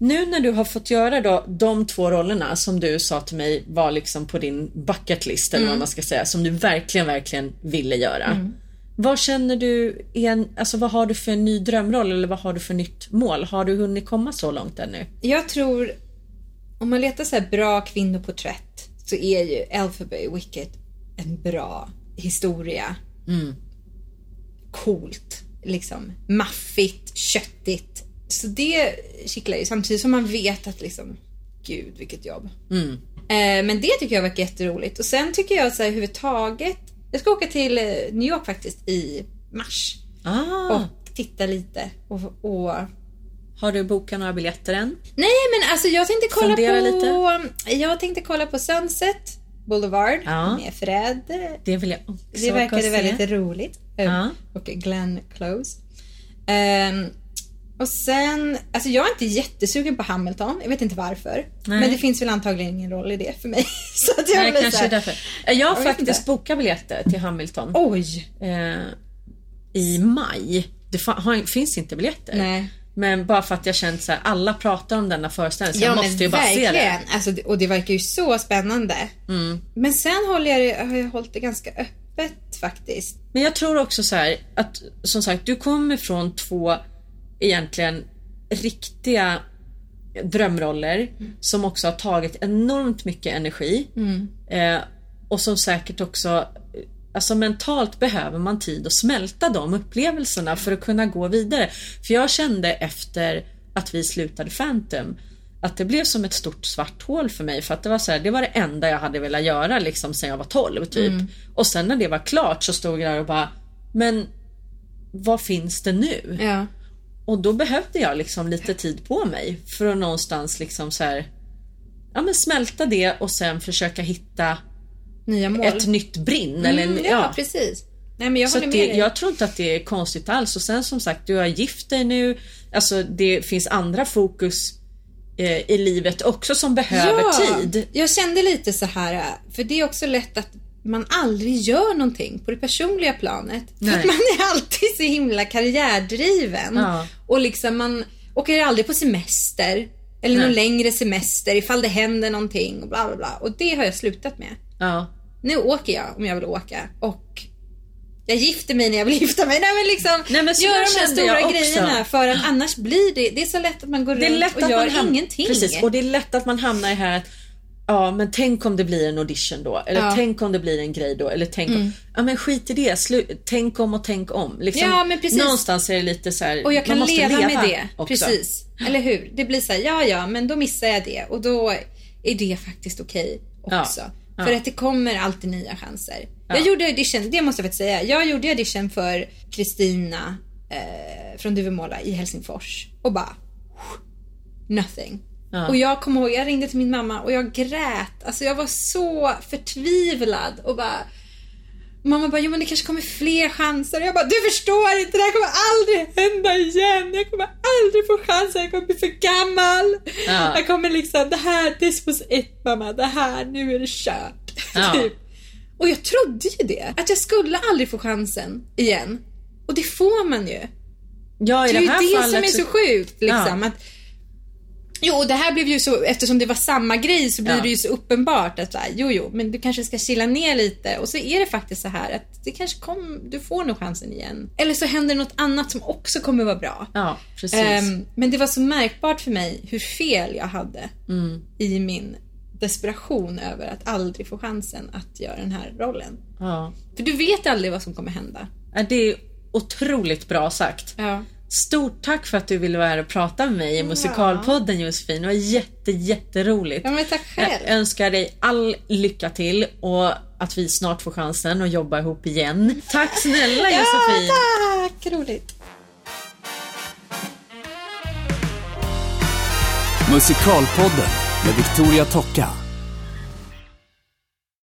[SPEAKER 2] Nu när du har fått göra då de två rollerna som du sa till mig var liksom på din bucket list eller vad man ska säga, som du verkligen, verkligen ville göra. Vad känner du, igen, alltså vad har du för en ny drömroll eller vad har du för nytt mål? Har du hunnit komma så långt ännu?
[SPEAKER 3] Jag tror, om man letar så bra kvinnoporträtt så är ju Elphaba Wicket en bra historia. Coolt, liksom. Maffigt, köttigt. Så det kittlar ju samtidigt som man vet att liksom, gud vilket jobb. Eh, men det tycker jag verkar jätteroligt. Och sen tycker jag så här överhuvudtaget, jag ska åka till eh, New York faktiskt i mars.
[SPEAKER 2] Ah,
[SPEAKER 3] Och titta lite och, och
[SPEAKER 2] har du bokat några biljetter än?
[SPEAKER 3] Nej men alltså jag tänkte kolla
[SPEAKER 2] Fundera
[SPEAKER 3] på... Jag tänkte kolla på Sunset Boulevard
[SPEAKER 2] Ja.
[SPEAKER 3] med Fred.
[SPEAKER 2] Det vill jag också
[SPEAKER 3] Det verkade
[SPEAKER 2] se.
[SPEAKER 3] väldigt roligt.
[SPEAKER 2] Ja.
[SPEAKER 3] Och Glenn Close. Ehm, och sen, alltså jag är inte jättesugen på Hamilton. Jag vet inte varför.
[SPEAKER 2] Nej.
[SPEAKER 3] Men det finns väl antagligen ingen roll i det för mig. Så att jag
[SPEAKER 2] Nej, kanske
[SPEAKER 3] här,
[SPEAKER 2] därför. Jag har faktiskt
[SPEAKER 3] inte.
[SPEAKER 2] bokat biljetter till Hamilton
[SPEAKER 3] Oj!
[SPEAKER 2] eh, i maj. Det finns inte biljetter.
[SPEAKER 3] Nej.
[SPEAKER 2] Men bara för att jag känt så här, alla pratar om denna föreställning så jag
[SPEAKER 3] Ja
[SPEAKER 2] måste
[SPEAKER 3] men
[SPEAKER 2] ju bara se
[SPEAKER 3] verkligen.
[SPEAKER 2] det. Mm.
[SPEAKER 3] Alltså, och det verkar ju så spännande. Men sen håller jag, har jag hållit det ganska öppet faktiskt.
[SPEAKER 2] Men jag tror också så här att som sagt du kommer från två egentligen riktiga drömroller som också har tagit enormt mycket energi. Eh, och som säkert också Alltså mentalt behöver man tid att smälta de upplevelserna för att kunna gå vidare. För jag kände efter att vi slutade Phantom att det blev som ett stort svart hål för mig för att det var så här, det var det enda jag hade velat göra liksom sen jag var 12 typ. Och sen när det var klart så stod jag där och bara Men vad finns det nu?
[SPEAKER 3] Ja.
[SPEAKER 2] Och då behövde jag liksom lite tid på mig för att någonstans liksom så här Ja men smälta det och sen försöka hitta
[SPEAKER 3] Nya mål.
[SPEAKER 2] ett nytt brinn eller en,
[SPEAKER 3] Mm, ja, precis. Nej men jag
[SPEAKER 2] så det, jag tror inte att det är konstigt alls. Och sen som sagt, du har gift dig nu. Alltså det finns andra fokus eh, i livet också som behöver tid.
[SPEAKER 3] Jag kände lite så här, för det är också lätt att man aldrig gör någonting på det personliga planet. För att man är alltid så himla karriärdriven.
[SPEAKER 2] Ja.
[SPEAKER 3] Och liksom man åker aldrig på semester. Eller någon
[SPEAKER 2] Nej.
[SPEAKER 3] längre semester ifall det händer någonting och bla bla bla. Och det har jag slutat med.
[SPEAKER 2] Ja.
[SPEAKER 3] Nu åker jag om jag vill åka och jag gifter mig när jag vill gifta mig. Nej men liksom,
[SPEAKER 2] Nej, men så
[SPEAKER 3] gör de här stora grejerna för att annars blir det, det är så lätt att man går
[SPEAKER 2] Det är
[SPEAKER 3] runt
[SPEAKER 2] lätt
[SPEAKER 3] och
[SPEAKER 2] att
[SPEAKER 3] gör
[SPEAKER 2] man
[SPEAKER 3] ingenting.
[SPEAKER 2] Precis, och det är lätt att man hamnar i här att Ja men tänk om det blir en audition då. Eller
[SPEAKER 3] Ja. Mm.
[SPEAKER 2] tänk om det blir en grej då. Eller tänk om, Ja men skit i det. Slu- tänk om och tänk om. Liksom,
[SPEAKER 3] Ja, men precis.
[SPEAKER 2] Någonstans är det lite så här,
[SPEAKER 3] Och jag kan
[SPEAKER 2] man måste
[SPEAKER 3] leva, med det.
[SPEAKER 2] också.
[SPEAKER 3] Precis. Eller hur? Det blir så här, ja ja, men då missar jag det och då är det faktiskt okej
[SPEAKER 2] Ja.
[SPEAKER 3] också.
[SPEAKER 2] Ja.
[SPEAKER 3] För att det kommer alltid nya chanser. Jag gjorde audition, det måste jag faktiskt säga. Jag gjorde audition för Kristina eh, från Duvemåla i Helsingfors och bara nothing.
[SPEAKER 2] Ja.
[SPEAKER 3] Och jag kommer ihåg, jag ringde till min mamma och jag grät. Alltså jag var så förtvivlad och bara Mamma bara, jo men det kanske kommer fler chanser. Jag bara, du förstår inte, det här kommer aldrig hända igen. Jag kommer aldrig få chansen, jag kommer bli för gammal.
[SPEAKER 2] Ja.
[SPEAKER 3] Jag kommer liksom, det här, this was it mamma, det här, nu är det kört.
[SPEAKER 2] Ja.
[SPEAKER 3] Typ. Och jag trodde ju det, att jag skulle aldrig få chansen igen. Och det får man ju.
[SPEAKER 2] Ja i
[SPEAKER 3] Det är
[SPEAKER 2] det
[SPEAKER 3] ju
[SPEAKER 2] här
[SPEAKER 3] det
[SPEAKER 2] fallet
[SPEAKER 3] som är så sjukt liksom.
[SPEAKER 2] Ja.
[SPEAKER 3] Att, jo, och det här blev ju så, eftersom det var samma grej så blir
[SPEAKER 2] Ja.
[SPEAKER 3] det ju så uppenbart att så här, jo, jo, men du kanske ska chilla ner lite och så är det faktiskt så här att det kanske kom, du får nog chansen igen. Eller så händer något annat som också kommer vara bra.
[SPEAKER 2] Ja precis.
[SPEAKER 3] Ehm, men det var så märkbart för mig hur fel jag hade
[SPEAKER 2] Mm.
[SPEAKER 3] i min desperation över att aldrig få chansen att göra den här rollen.
[SPEAKER 2] ja.
[SPEAKER 3] För du vet aldrig vad som kommer hända.
[SPEAKER 2] Det är otroligt bra sagt.
[SPEAKER 3] Ja.
[SPEAKER 2] Stort tack för att du ville vara här och prata med mig i Musikalpodden Josefin. Det var jätte, jätteroligt.
[SPEAKER 3] Ja, men tack själv.
[SPEAKER 2] Jag önskar dig all lycka till och att vi snart får chansen att jobba ihop igen. Tack snälla Josefin!
[SPEAKER 3] Ja, tack! Roligt.
[SPEAKER 1] Musikalpodden med Victoria Tocka.